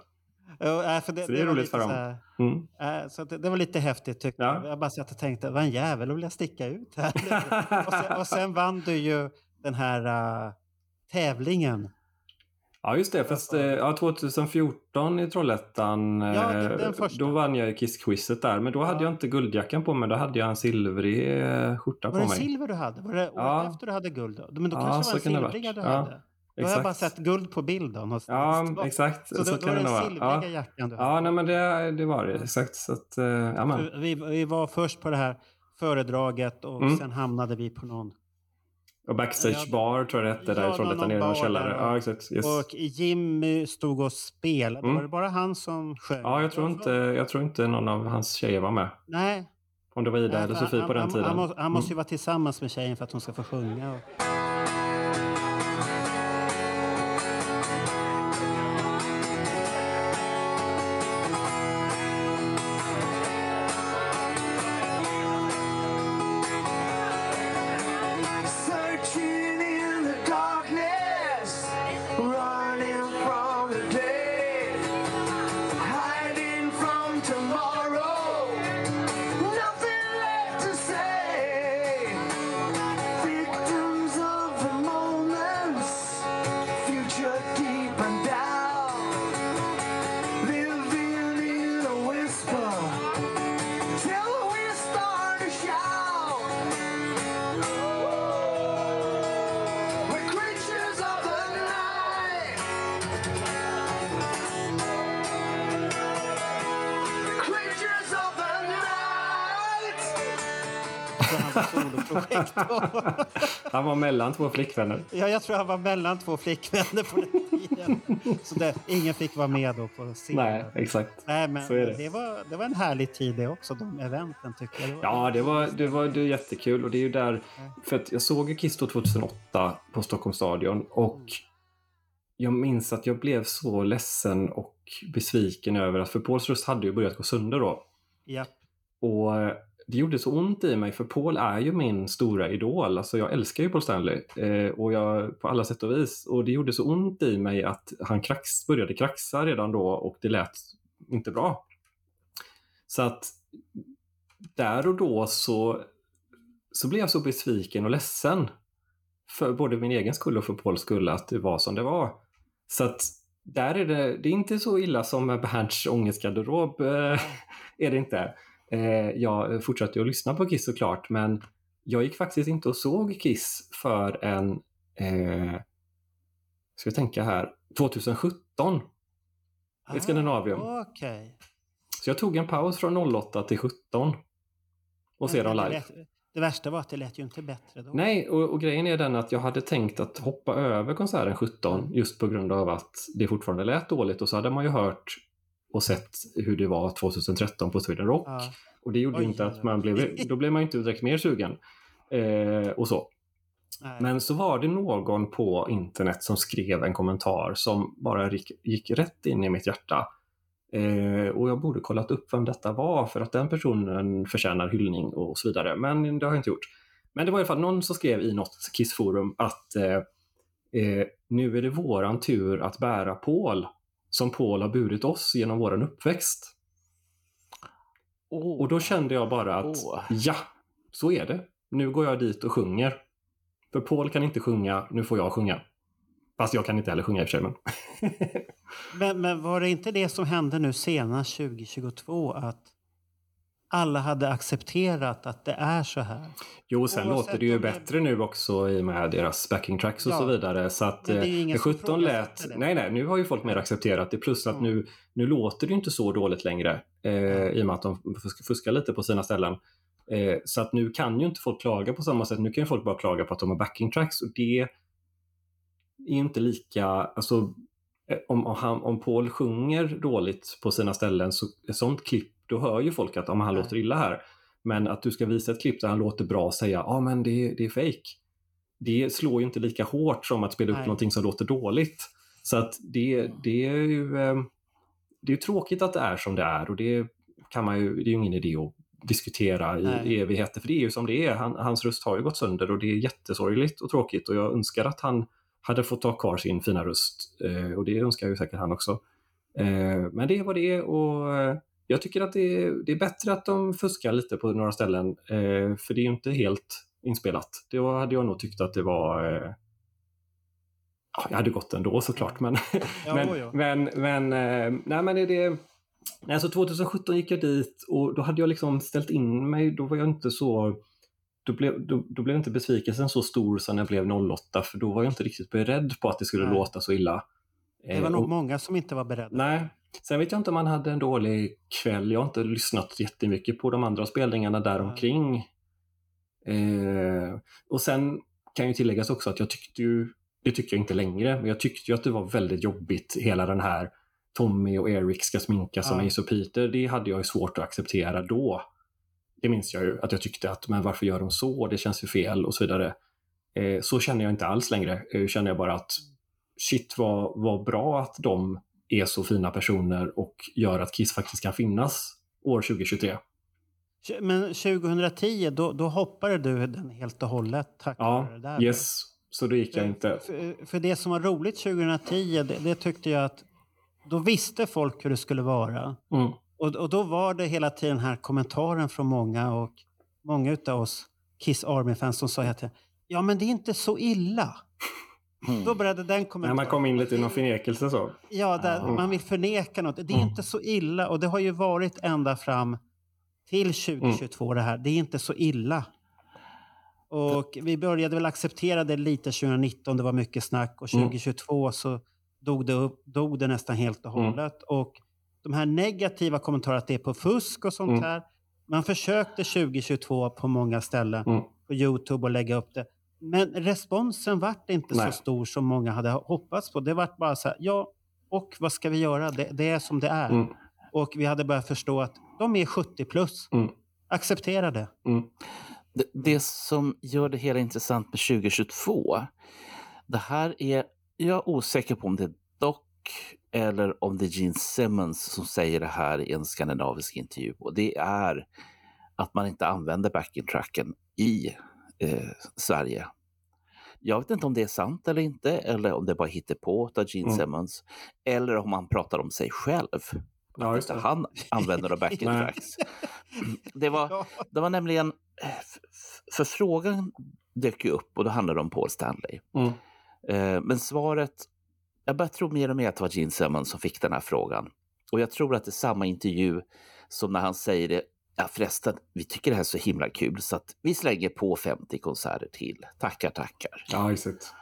Ja, för det, Så det är var roligt lite för dem. så Mm. eh, Så att det, det var lite häftigt tyckte Ja. jag. Jag bara satt och tänkte, det var en jävel och vill jag sticka ut här. och, sen, och sen vann du ju den här eh, tävlingen. Ja, just det. Fast eh, ja, 2014 i Trollhättan, Ja, den första. då vann jag ju Kiss-quizet där. Men då hade jag inte guldjackan på mig. Då hade jag en silvrig skjorta Var på det mig. silver du hade? Var det året Ja. efter du hade guld? Men då Ja, kanske det det var en silvriga du Ja, hade? Då har jag bara sett guld på bild då någonstans. Ja, Det var- exakt. Så, Så kan är det det nog den vara. silvriga Ja. jackan du hade. Ja, nej, men det, det var det. Exakt. Så att, eh, ja, Vi, vi var först på det här föredraget och Mm. sen hamnade vi på någon Och backstage bar tror jag det hette, där Ja, i Trollhättan i någon källare. där. Ja, exakt. Yes. Och Jimmy stod och spelade. Mm. Var det bara han som sjöng? Ja, jag tror, inte, jag tror inte någon av hans tjejer var med. Nej. Om det var Ida Nej, eller Sofie han, på den han, tiden. Han, må, han måste ju Mm. vara tillsammans med tjejen för att hon ska få sjunga. Och... var soloprojekt. Han var mellan två flickvänner. ja, jag tror han var mellan två flickvänner på den tiden. Så det, ingen fick vara med då på scen. Nej, exakt. Nej, men Så är det. det. var, det var en härlig tid det också, de eventen tycker jag. Det var, Ja, det var, det var det är jättekul. Och det är ju där, för att jag såg ju Kiss då 2008 på Stockholms stadion och jag minns att jag blev så ledsen och besviken över att, för Pauls röst hade ju börjat gå sönder då. Ja. Och det gjorde så ont i mig för Paul är ju min stora idol. Alltså jag älskar ju Paul Stanley eh, och jag, på alla sätt och vis. Och det gjorde så ont i mig att han krax, började kraxa redan då och det lät inte bra. Så att där och då så, så blev jag så besviken och ledsen. För både min egen skull och för Pauls skull att det var som det var. Så att där är det, det är inte så illa som med Bernts ångestgarderob. Eh, är det inte. Eh, jag fortsatte att lyssna på Kiss såklart, men jag gick faktiskt inte och såg Kiss för en, eh, ska vi tänka här, 2017 i Skandinavium. Okej. Så jag tog en paus från 08 till 17 och se dem live. lät, det värsta var att det lät ju inte bättre då. Nej, och, och grejen är den att jag hade tänkt att hoppa över konserten 17 just på grund av att det fortfarande lät dåligt och så hade man ju hört och sett hur det var 2013 på Sweden Rock. Ja. Och det gjorde Oj, inte att man blev, då blev man inte direkt mer sugen. Eh, och så. Nej. Men så var det någon på internet som skrev en kommentar som bara gick, gick rätt in i mitt hjärta. Eh, och jag borde kollat upp vem detta var för att den personen förtjänar hyllning och så vidare. Men det har jag inte gjort. Men det var i alla fall någon som skrev i något Kissforum att eh, eh, nu är det våran tur att bära Paul som Paul har burit oss genom våran uppväxt. Och då kände jag bara att ja, så är det. Nu går jag dit och sjunger. För Paul kan inte sjunga, nu får jag sjunga. Fast jag kan inte heller sjunga i och för sig. Men... Men, men var det inte det som hände nu senast 2022 att alla hade accepterat att det är så här? Jo, sen Oavsett låter det ju om det- bättre nu också i och med deras backing tracks och Ja. så vidare. Så att Men det är ju eh, ingen när som 17 lät... Nej, nej, nu har ju folk mer accepterat det. Plus att nu, nu låter det ju inte så dåligt längre. Eh, I och med att de fusk- fuskar lite på sina ställen. Eh, så att nu kan ju inte folk klaga på samma sätt. Nu kan ju folk bara klaga på att de har backing tracks och det är ju inte lika... Alltså, eh, om, om, han, om Paul sjunger dåligt på sina ställen, så ett sånt klipp, då hör ju folk att om han låter illa här. Men att du ska visa ett klipp där han låter bra och säga ja ah, men det, det är fake. Det slår ju inte lika hårt som att spela upp Nej. någonting som låter dåligt. Så att det, det är ju eh, det är tråkigt att det är som det är och det kan man ju, det är ju ingen idé att diskutera i Nej. evigheter för det är ju som det är. Han, hans röst har ju gått sönder och det är jättesorgligt och tråkigt och jag önskar att han hade fått ta kvar sin fina röst eh, och det önskar ju säkert han också. Eh, men det är vad det är och eh, jag tycker att det är, det är bättre att de fuskar lite på några ställen eh, för det är ju inte helt inspelat. Då hade jag nog tyckt att det var eh, ja, jag hade gått ändå såklart men, Ja, men, ja. men, men, eh, nej, men är det, alltså 2017 gick jag dit och då hade jag liksom ställt in mig, då var jag inte så då blev, då, då blev inte besvikelsen så stor som när jag blev 08 för då var jag inte riktigt beredd på att det skulle Nej. låta så illa. Det var Eh, nog och- många som inte var beredda. Nej. Sen vet jag inte om man hade en dålig kväll. Jag har inte lyssnat jättemycket på de andra spelningarna där omkring. Eh, och sen kan ju tilläggas också att jag tyckte ju, det tycker jag inte längre, men jag tyckte ju att det var väldigt jobbigt hela den här Tommy och Eric ska sminka som Ja. Ace och Peter. Det hade jag ju svårt att acceptera då. Det minns jag ju, att jag tyckte att men varför gör de så? Det känns ju fel och så vidare. Eh, så känner jag inte alls längre. Eh, känner jag bara att shit vad, vad bra att de är så fina personer och gör att Kiss faktiskt kan finnas år 2023. Men 2010, då, då hoppade du den helt och hållet tack Ja, vare det där. yes. Så då gick jag inte. För, för det som var roligt 2010, det, det tyckte jag att då visste folk hur det skulle vara. Mm. Och, och då var det hela tiden den här kommentaren från många och många utav oss Kiss Army-fans som sa att ja men det är inte så illa. Då började den kommentaren. man kom in lite i någon förnekelse så. Ja, där Mm. man vill förneka något. Det är inte så illa och det har ju varit ända fram till 2022 det här. Det är inte så illa. Och vi började väl acceptera det lite 2019, det var mycket snack. Och Mm. 2022 så dog det, upp, dog det nästan helt och Mm. hållet. Och de här negativa kommentarerna att det är på fusk och sånt Mm. här. Man försökte 2022 på många ställen Mm. på Youtube och lägga upp det. Men responsen vart inte Nej. så stor som många hade hoppats på. Det vart bara så här, ja, och vad ska vi göra? Det, det är som det är. Mm. Och vi hade börjat förstå att de är 70 plus. Mm. Acceptera det. Det, det som gör det hela intressant med 2022, det här är, jag är osäker på om det är Doc eller om det är Gene Simmons som säger det här i en skandinavisk intervju. Och det är att man inte använder backing-tracken i eh, Sverige. Jag vet inte om det är sant eller inte, eller om det bara hittar på av Gene Mm. Simmons. Eller om han pratar om sig själv. Ja, just det. han använder några backing tracks. Det var, det var nämligen, f- för frågan dök ju upp och då handlade det om Paul Stanley. Mm. Eh, Men svaret, jag börjar tro mer och mer att det var Gene Simmons som fick den här frågan. Och jag tror att det är samma intervju som när han säger det, ja förresten, vi tycker det här är så himla kul så att vi slänger på 50 konserter till. Tackar, tackar. Ja, exakt.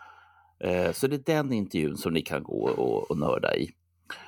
Eh, Så det är den intervjun som ni kan gå och, och nörda i.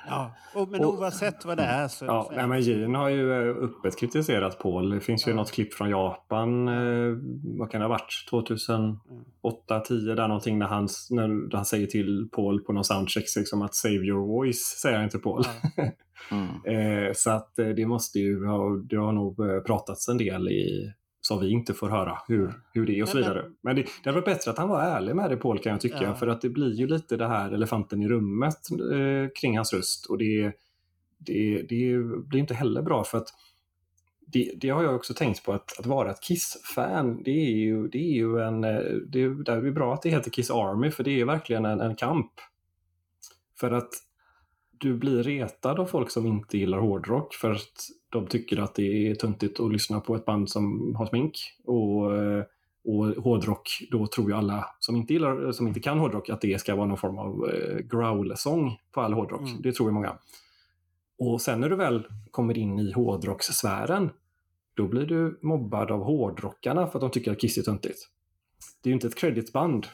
Ja. Och, men Och- oavsett vad det är så... Ja, nej, men Gene har ju eh, öppet kritiserat Paul. Det finns ju något klipp från Japan, eh, vad kan det ha varit, 2008, 10 där någonting när han, när han säger till Paul på någon soundcheck liksom att save your voice, säger han till Paul. eh, så att eh, det måste ju ha, det har nog eh, pratats en del i som vi inte får höra hur, hur det är och så vidare. Men det, det hade varit bättre att han var ärlig med det Paul kan jag tycka. Ja. För att det blir ju lite det här elefanten i rummet eh, kring hans röst. Och det, det, det blir inte heller bra för att det, det har jag också tänkt på att, att vara ett Kiss-fan, det är ju, det är ju en... eh, Det är, det är bra att det heter Kiss Army för det är verkligen en, en kamp. För att du blir retad av folk som inte gillar hårdrock för att de tycker att det är töntigt att lyssna på ett band som har smink. Och, eh, och hårdrock, då tror ju alla som inte, gillar, som inte kan hårdrock att det ska vara någon form av eh, growl-sång på all hårdrock. Mm. Det tror ju många. Och sen när du väl kommer in i hårdrockssfären, då blir du mobbad av hårdrockarna för att de tycker att Kiss är töntigt. Det är ju inte ett creditband.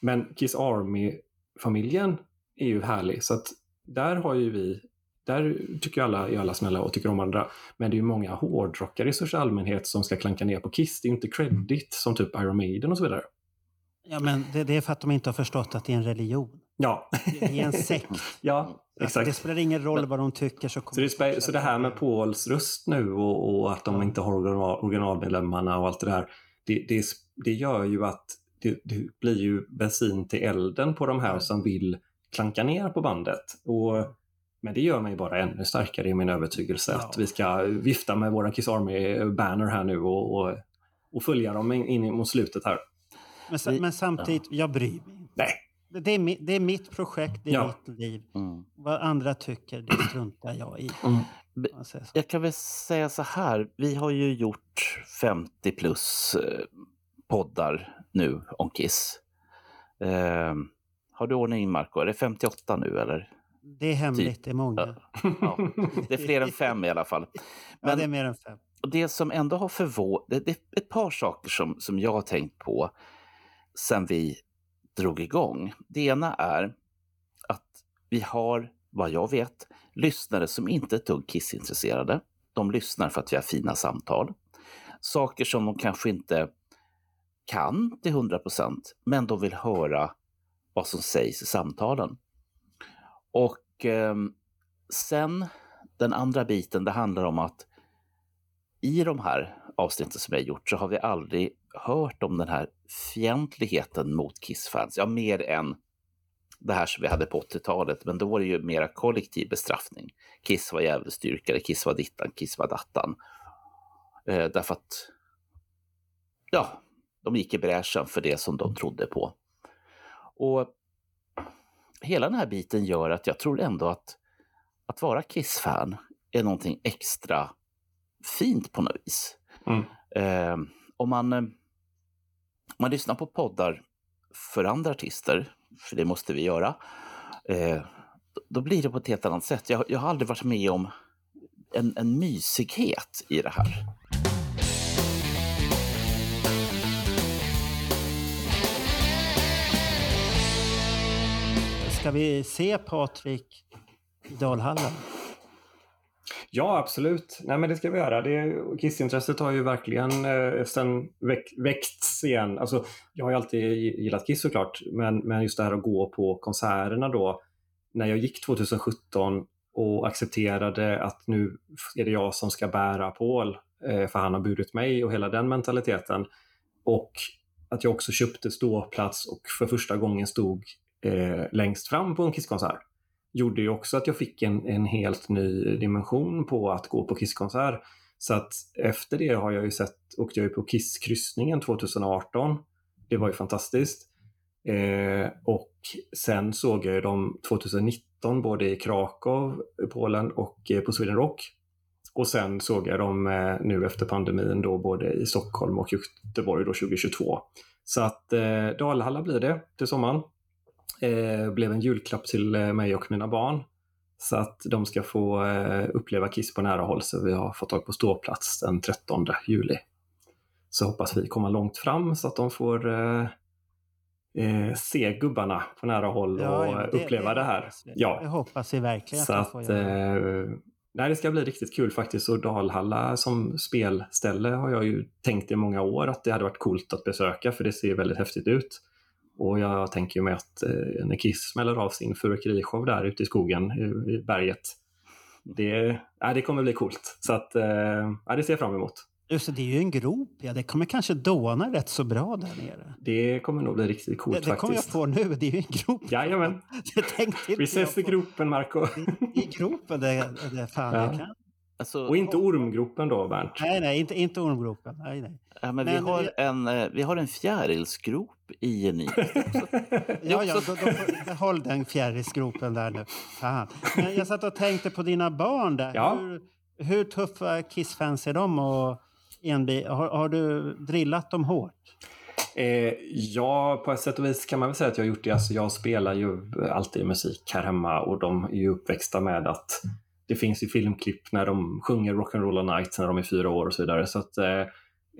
Men Kiss Army-familjen är ju härlig, så att där har ju vi där tycker alla är alla snälla och tycker om varandra. Men det är ju många hårdrockare i största allmänhet som ska klanka ner på Kiss. Det är ju inte credit som typ Iron Maiden och så vidare. Ja, men det, det är för att de inte har förstått att det är en religion. Ja, Det är en sekt. ja Alltså, exakt. det spelar ingen roll vad de tycker. Så, Så kommer det, spe- så det här med Pauls röst nu och, och att de inte har original, originalmedlemmarna och allt det där. Det, det, det gör ju att det, det blir ju bensin till elden på de här som vill klanka ner på bandet. Och, men det gör mig bara ännu starkare i min övertygelse att vi ska vifta med våra Kiss Army-banner här nu och, och, och följa dem in, mot slutet här. Men, sa- men samtidigt, jag bryr mig inte. Nej. Det- Det är, det är mitt projekt, det är Ja. mitt liv. Mm. Vad andra tycker, det struntar jag i. Mm. Jag kan väl säga så här, vi har ju gjort 50 plus eh, poddar nu om Kiss. Eh, har du ordning Marco? Är det 58 nu eller? Det är hemligt, det är många. Ja, det är fler än fem i alla fall. Ja, Men det är mer än fem. det som ändå har förvånat, det, det är ett par saker som, som jag har tänkt på sen vi drog igång. Det ena är att vi har, vad jag vet, lyssnare som inte är ett dugg Kiss-intresserade. De lyssnar för att vi har fina samtal. Saker som de kanske inte kan till 100 procent, men de vill höra vad som sägs i samtalen. Och eh, sen den andra biten, det handlar om att i de här avsnitten som jag har gjort så har vi aldrig hört om den här fientligheten mot Kiss-fans. Ja, mer än det här som vi hade på 80-talet, men då var det ju mera kollektiv bestraffning. Kiss var djävulsdyrkare, Kiss var dittan, Kiss var dattan. Eh, därför att, ja, de gick i bräschen för det som de trodde på. Och hela den här biten gör att jag tror ändå att att vara Kiss-fan är någonting extra fint på något vis. Mm. Eh, om man, om man lyssnar på poddar för andra artister, för det måste vi göra, eh, då- då blir det på ett helt annat sätt. Jag, jag har aldrig varit med om en, en mysighet i det här. Ska vi se Patrik i Dalhallen? Ja, absolut. Nej, men det ska vi göra. Det, har ju verkligen eh, sen väck, väckts igen. Alltså, jag har ju alltid gillat Kiss såklart, men, men just det här att gå på konserterna då. När jag gick 2017 och accepterade att nu är det jag som ska bära Paul, eh, för han har burit mig och hela den mentaliteten. Och att jag också köpte ståplats och för första gången stod eh, längst fram på en Kisskonsert gjorde ju också att jag fick en, en helt ny dimension på att gå på Kisskonsert. Så att efter det har jag ju sett, åkte jag ju på Kisskryssningen 2018. Det var ju fantastiskt. Eh, och sen såg jag ju dem 2019 både i Krakow, Polen och eh, på Sweden Rock. Och sen såg jag dem eh, nu efter pandemin då både i Stockholm och Göteborg då 2022. Så att eh, Dalhalla blir det till sommaren. Eh, blev en julklapp till eh, mig och mina barn. Så att de ska få eh, uppleva Kiss på nära håll. Så vi har fått tag på ståplats den 13 juli. Så hoppas vi komma långt fram så att de får eh, eh, se gubbarna på nära håll Ja, och det- uppleva det det, här. vi. Ja. Det hoppas vi verkligen Så att att, eh, nej, det ska bli riktigt kul faktiskt. Och Dalhalla som spelställe har jag ju tänkt i många år att det hade varit coolt att besöka för det ser väldigt häftigt ut. Och jag tänker mig att eh, när Kiss smäller av sin fyrverkerishow där ute i skogen i, i berget. Det, ja, det kommer bli coolt. Så att, eh, ja, det ser jag fram emot. Just det, det är ju en grop. Ja. Det kommer kanske dåna rätt så bra där nere. Det kommer nog bli riktigt coolt Det, det kommer jag faktiskt. på nu. Det är ju en grop. Jajamän. Det tänkte inte Vi ses i gropen, Marco. I gropen, det, det fan Ja. jag kan. Alltså, Och inte ormgropen då, Bernt. Nej, nej, inte, inte ormgropen. Nej, nej. Ja, men, Men vi, har vi- en, eh, vi har en fjärilsgrop i en Ja, ja, då, då, håll den fjärilsgropen där nu. Fan. Men jag satt och tänkte på dina barn där. Ja. Hur, hur tuffa Kiss-fans är de? Och enbi, har, har du drillat dem hårt? Eh, ja, på ett sätt och vis kan man väl säga att jag har gjort det. Alltså, jag spelar ju alltid musik här hemma och de är ju uppväxta med att det finns ju filmklipp när de sjunger Rock'n'Roll All Night när de är fyra år och så vidare. Så att, eh,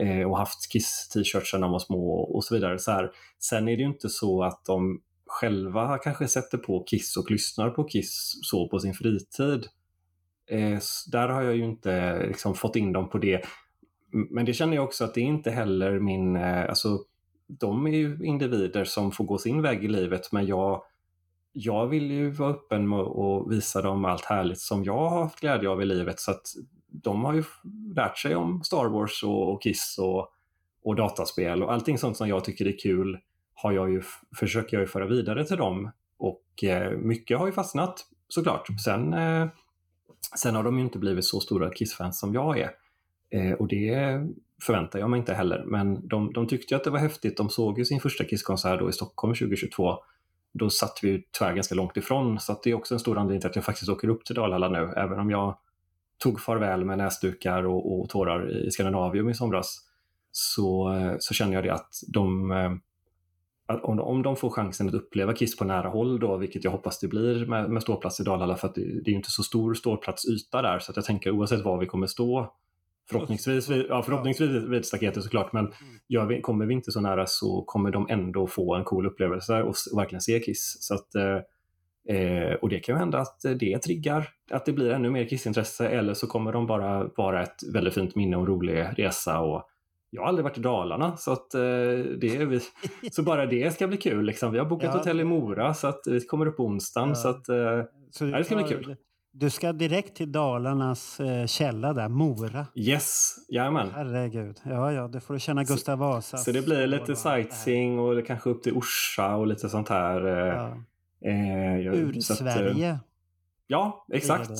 eh och haft Kiss-t-shirts när de var små och så vidare. Så här. Sen är det ju inte så att de själva kanske sätter på Kiss och lyssnar på Kiss så på sin fritid. Eh, där har jag ju inte liksom, fått in dem på det. Men det känner jag också att det är inte heller min... Eh, alltså, de är ju individer som får gå sin väg i livet men jag, jag vill ju vara öppen med och visa dem allt härligt som jag har haft glädje av i livet. Så att de har ju lärt sig om Star Wars och, och Kiss och, och dataspel och allting sånt som jag tycker är kul har jag ju, försöker jag ju föra vidare till dem. Och eh, mycket har ju fastnat såklart. Sen, eh, sen har de ju inte blivit så stora Kiss-fans som jag är. Eh, och det förväntar jag mig inte heller. Men de, de tyckte ju att det var häftigt. De såg ju sin första Kiss-konsert då i Stockholm 2022. Då satt vi ju tyvärr ganska långt ifrån. Så att det är också en stor anledning till att jag faktiskt åker upp till Dalhalla nu. Även om jag tog farväl med näsdukar och, och tårar i Skandinavium i somras. Så, eh, så känner jag det att de eh, att om, om de får chansen att uppleva Kiss på nära håll då, vilket jag hoppas det blir med, med ståplats i Dalhalla, för att det, det är ju inte så stor ståplatsyta där, så att jag tänker oavsett var vi kommer stå, förhoppningsvis, ja, förhoppningsvis vid staketet såklart, men gör vi, kommer vi inte så nära så kommer de ändå få en cool upplevelse och, verkligen se Kiss. Så att, eh, eh, och det kan ju hända att det triggar, att det blir ännu mer Kissintresse, eller så kommer de bara vara ett väldigt fint minne och rolig resa och jag har aldrig varit i Dalarna så att eh, det är vi, så bara det ska bli kul liksom. Vi har bokat Ja. hotell i Mora så att vi kommer upp på onsdagen Ja. så att eh, Så ja, det ska bli kul. Du ska direkt till Dalarnas eh, källa där, Mora. Yes, jajamän. Herregud. Ja, ja, det får du känna Gustav Vasa. Så det blir lite sightseeing och kanske upp till Orsa och lite sånt här. eh, Ja. eh, eh, Sverige. Ja, exakt.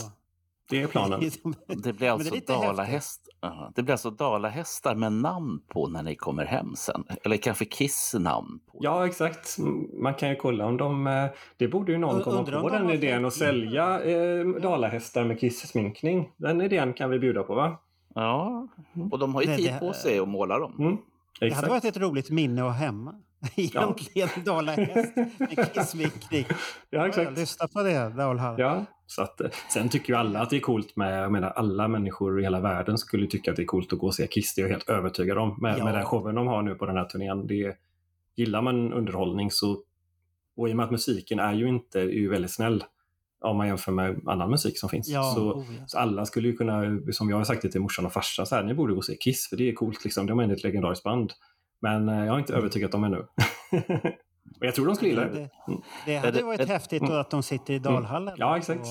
Det. Det är planen. Det blir alltså lite dalahäst, ja, det blir alltså dalahästar med namn på när ni kommer hem sen. Eller kanske Kiss namn. På. Ja, exakt. Mm, Man kan ju kolla om de... eh, Det borde ju någon komma på de den idén och sälja eh, dalahästar med Kiss-sminkning. Den idén kan vi bjuda på, va? Ja, och de har ju Det- tid det- på sig att måla dem. Mm, Det hade varit ett roligt minne att ha hemma. Egentligen Dalahäst med kissvickning. Ja, exakt. Lyssna på det, Dalhalla. Ja, så att, eh, sen tycker ju alla att det är coolt med, jag menar alla människor i hela världen skulle tycka att det är coolt att gå och se Kiss, det är jag helt övertygad om. Med, Ja. med den showen de har nu på den här turnén. Det, gillar man underhållning så, och i och med att musiken är ju inte, är ju väldigt snäll om man jämför med annan musik som finns. Ja, så, oh ja. så alla skulle ju kunna, som jag har sagt det till morsan och farsan, så här, ni borde gå och se Kiss för det är coolt liksom, de är ett legendariskt band. Men eh, jag har inte övertygat dem ännu. och jag tror de skulle gilla det. Det, det hade varit häftigt då att de sitter i Dalhallen. Mm. Ja, exakt.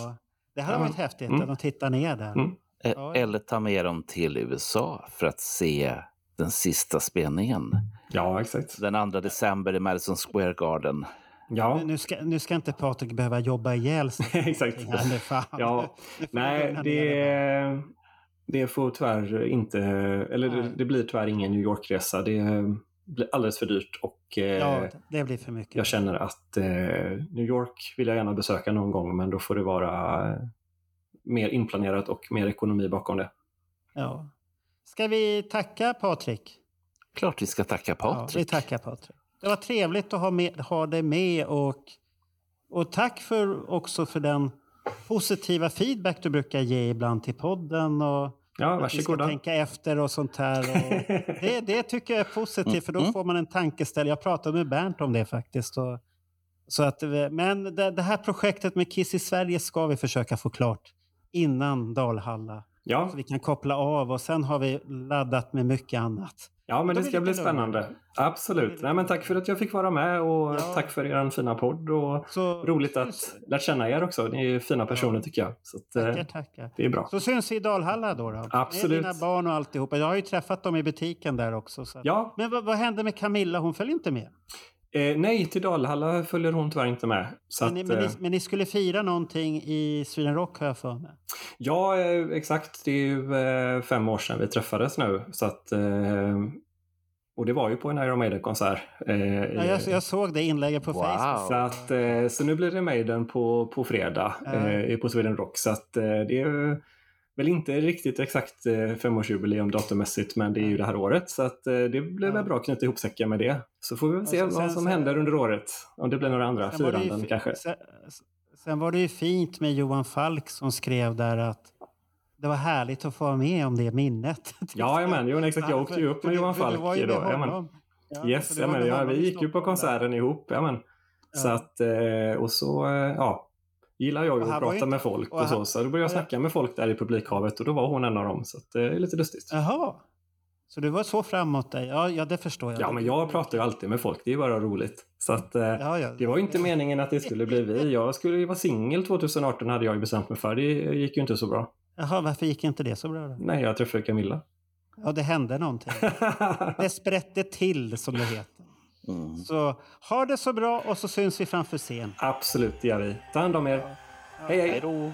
Det hade Ja. varit häftigt Mm. att de tittar ner där. Mm. Eh, Eller ta med dem till USA för att se den sista spelningen. Ja, exakt. Den 2 december i Madison Square Garden. Ja. Nu, ska, nu ska inte Patrik behöva jobba ihjäl sig. Exakt. Här fan. Ja, nej, det, det får tyvärr inte, eller det, det blir tyvärr ingen New York-resa. Det blir alldeles för dyrt och eh, Ja, det blir för mycket. jag känner att eh, New York vill jag gärna besöka någon gång, men då får det vara eh, mer inplanerat och mer ekonomi bakom det. Ja. Ska vi tacka Patrik? Klart vi ska tacka Ja, Patrik. vi tackar Patrik. Det var trevligt att ha, med, ha dig med och, och tack för, också för den positiva feedback du brukar ge ibland till podden. Och Ja, att vi ska varsågoda. tänka efter och sånt här. Och det, det tycker jag är positivt för då Mm. får man en tankeställare. Jag pratade med Bernt om det faktiskt. Och, så att, men det, det här projektet med Kiss i Sverige ska vi försöka få klart innan Dalhalla. Ja. Så vi kan koppla av och sen har vi laddat med mycket annat. Ja, men det ska bli spännande. Absolut. Nej, men tack för att jag fick vara med och tack för er fina podd. Och roligt att lärt känna er också. Ni är fina personer tycker jag. Så att, eh, Tackar, tackar. Det är bra. Så syns i Dalhalla då? då. Absolut. Med dina barn och alltihopa. Jag har ju träffat dem i butiken där också. Så. Ja. Men vad, vad hände med Camilla? Hon följer inte med? Eh, nej, till Dalhalla följer hon tyvärr inte med. Så Men ni, att, men, ni, men ni skulle fira någonting i Sweden Rock har jag för mig. Ja, eh, exakt. Det är ju eh, fem år sedan vi träffades nu. Så att, eh, och det var ju på en Iron Maiden-konsert. eh, Ja, jag, jag såg det inlägget på Facebook. Så, att, eh, så nu blir det Maiden på, på fredag eh, på Sweden Rock. Så att, eh, det är väl inte riktigt exakt eh, femårsjubileum datummässigt, men det är ju det här året. Så att, eh, det blir väl bra att knyta ihop säcken med det. Så får vi väl se vad som sen- händer under året. Om det blir några andra ju firanden fi- kanske. Sen, sen var det ju fint med Johan Falk som skrev där att det var härligt att få vara med om det minnet. Ja, men, jo, exakt. Jag åkte ju upp För med Johan för du Falk. ju med då. Honom. Ja, för yes, var ja, vi gick ju på konserten ihop. Ja, men. Så att, eh, och så, ja, gillar jag ju att prata inte- med folk och och, så. Så då började jag snacka med folk där i publikhavet och då var hon en av dem. Så eh, det är lite lustigt. Jaha. Så du var så framåt dig? Ja, ja, det förstår jag. Ja, men jag pratar ju alltid med folk. Det är bara roligt. Så att, eh, Ja, ja. det var ju inte meningen att det skulle bli vi. Jag skulle ju vara singel 2018 hade jag ju bestämt mig för. Det gick ju inte så bra. Jaha, varför gick inte det så bra då? Nej, jag träffade Camilla. Ja, det hände någonting. det sprätte till, som det heter. Så ha det så bra och så syns vi framför scen. Absolut, det gör vi. Ta hand om er. Hej, hej. då. Me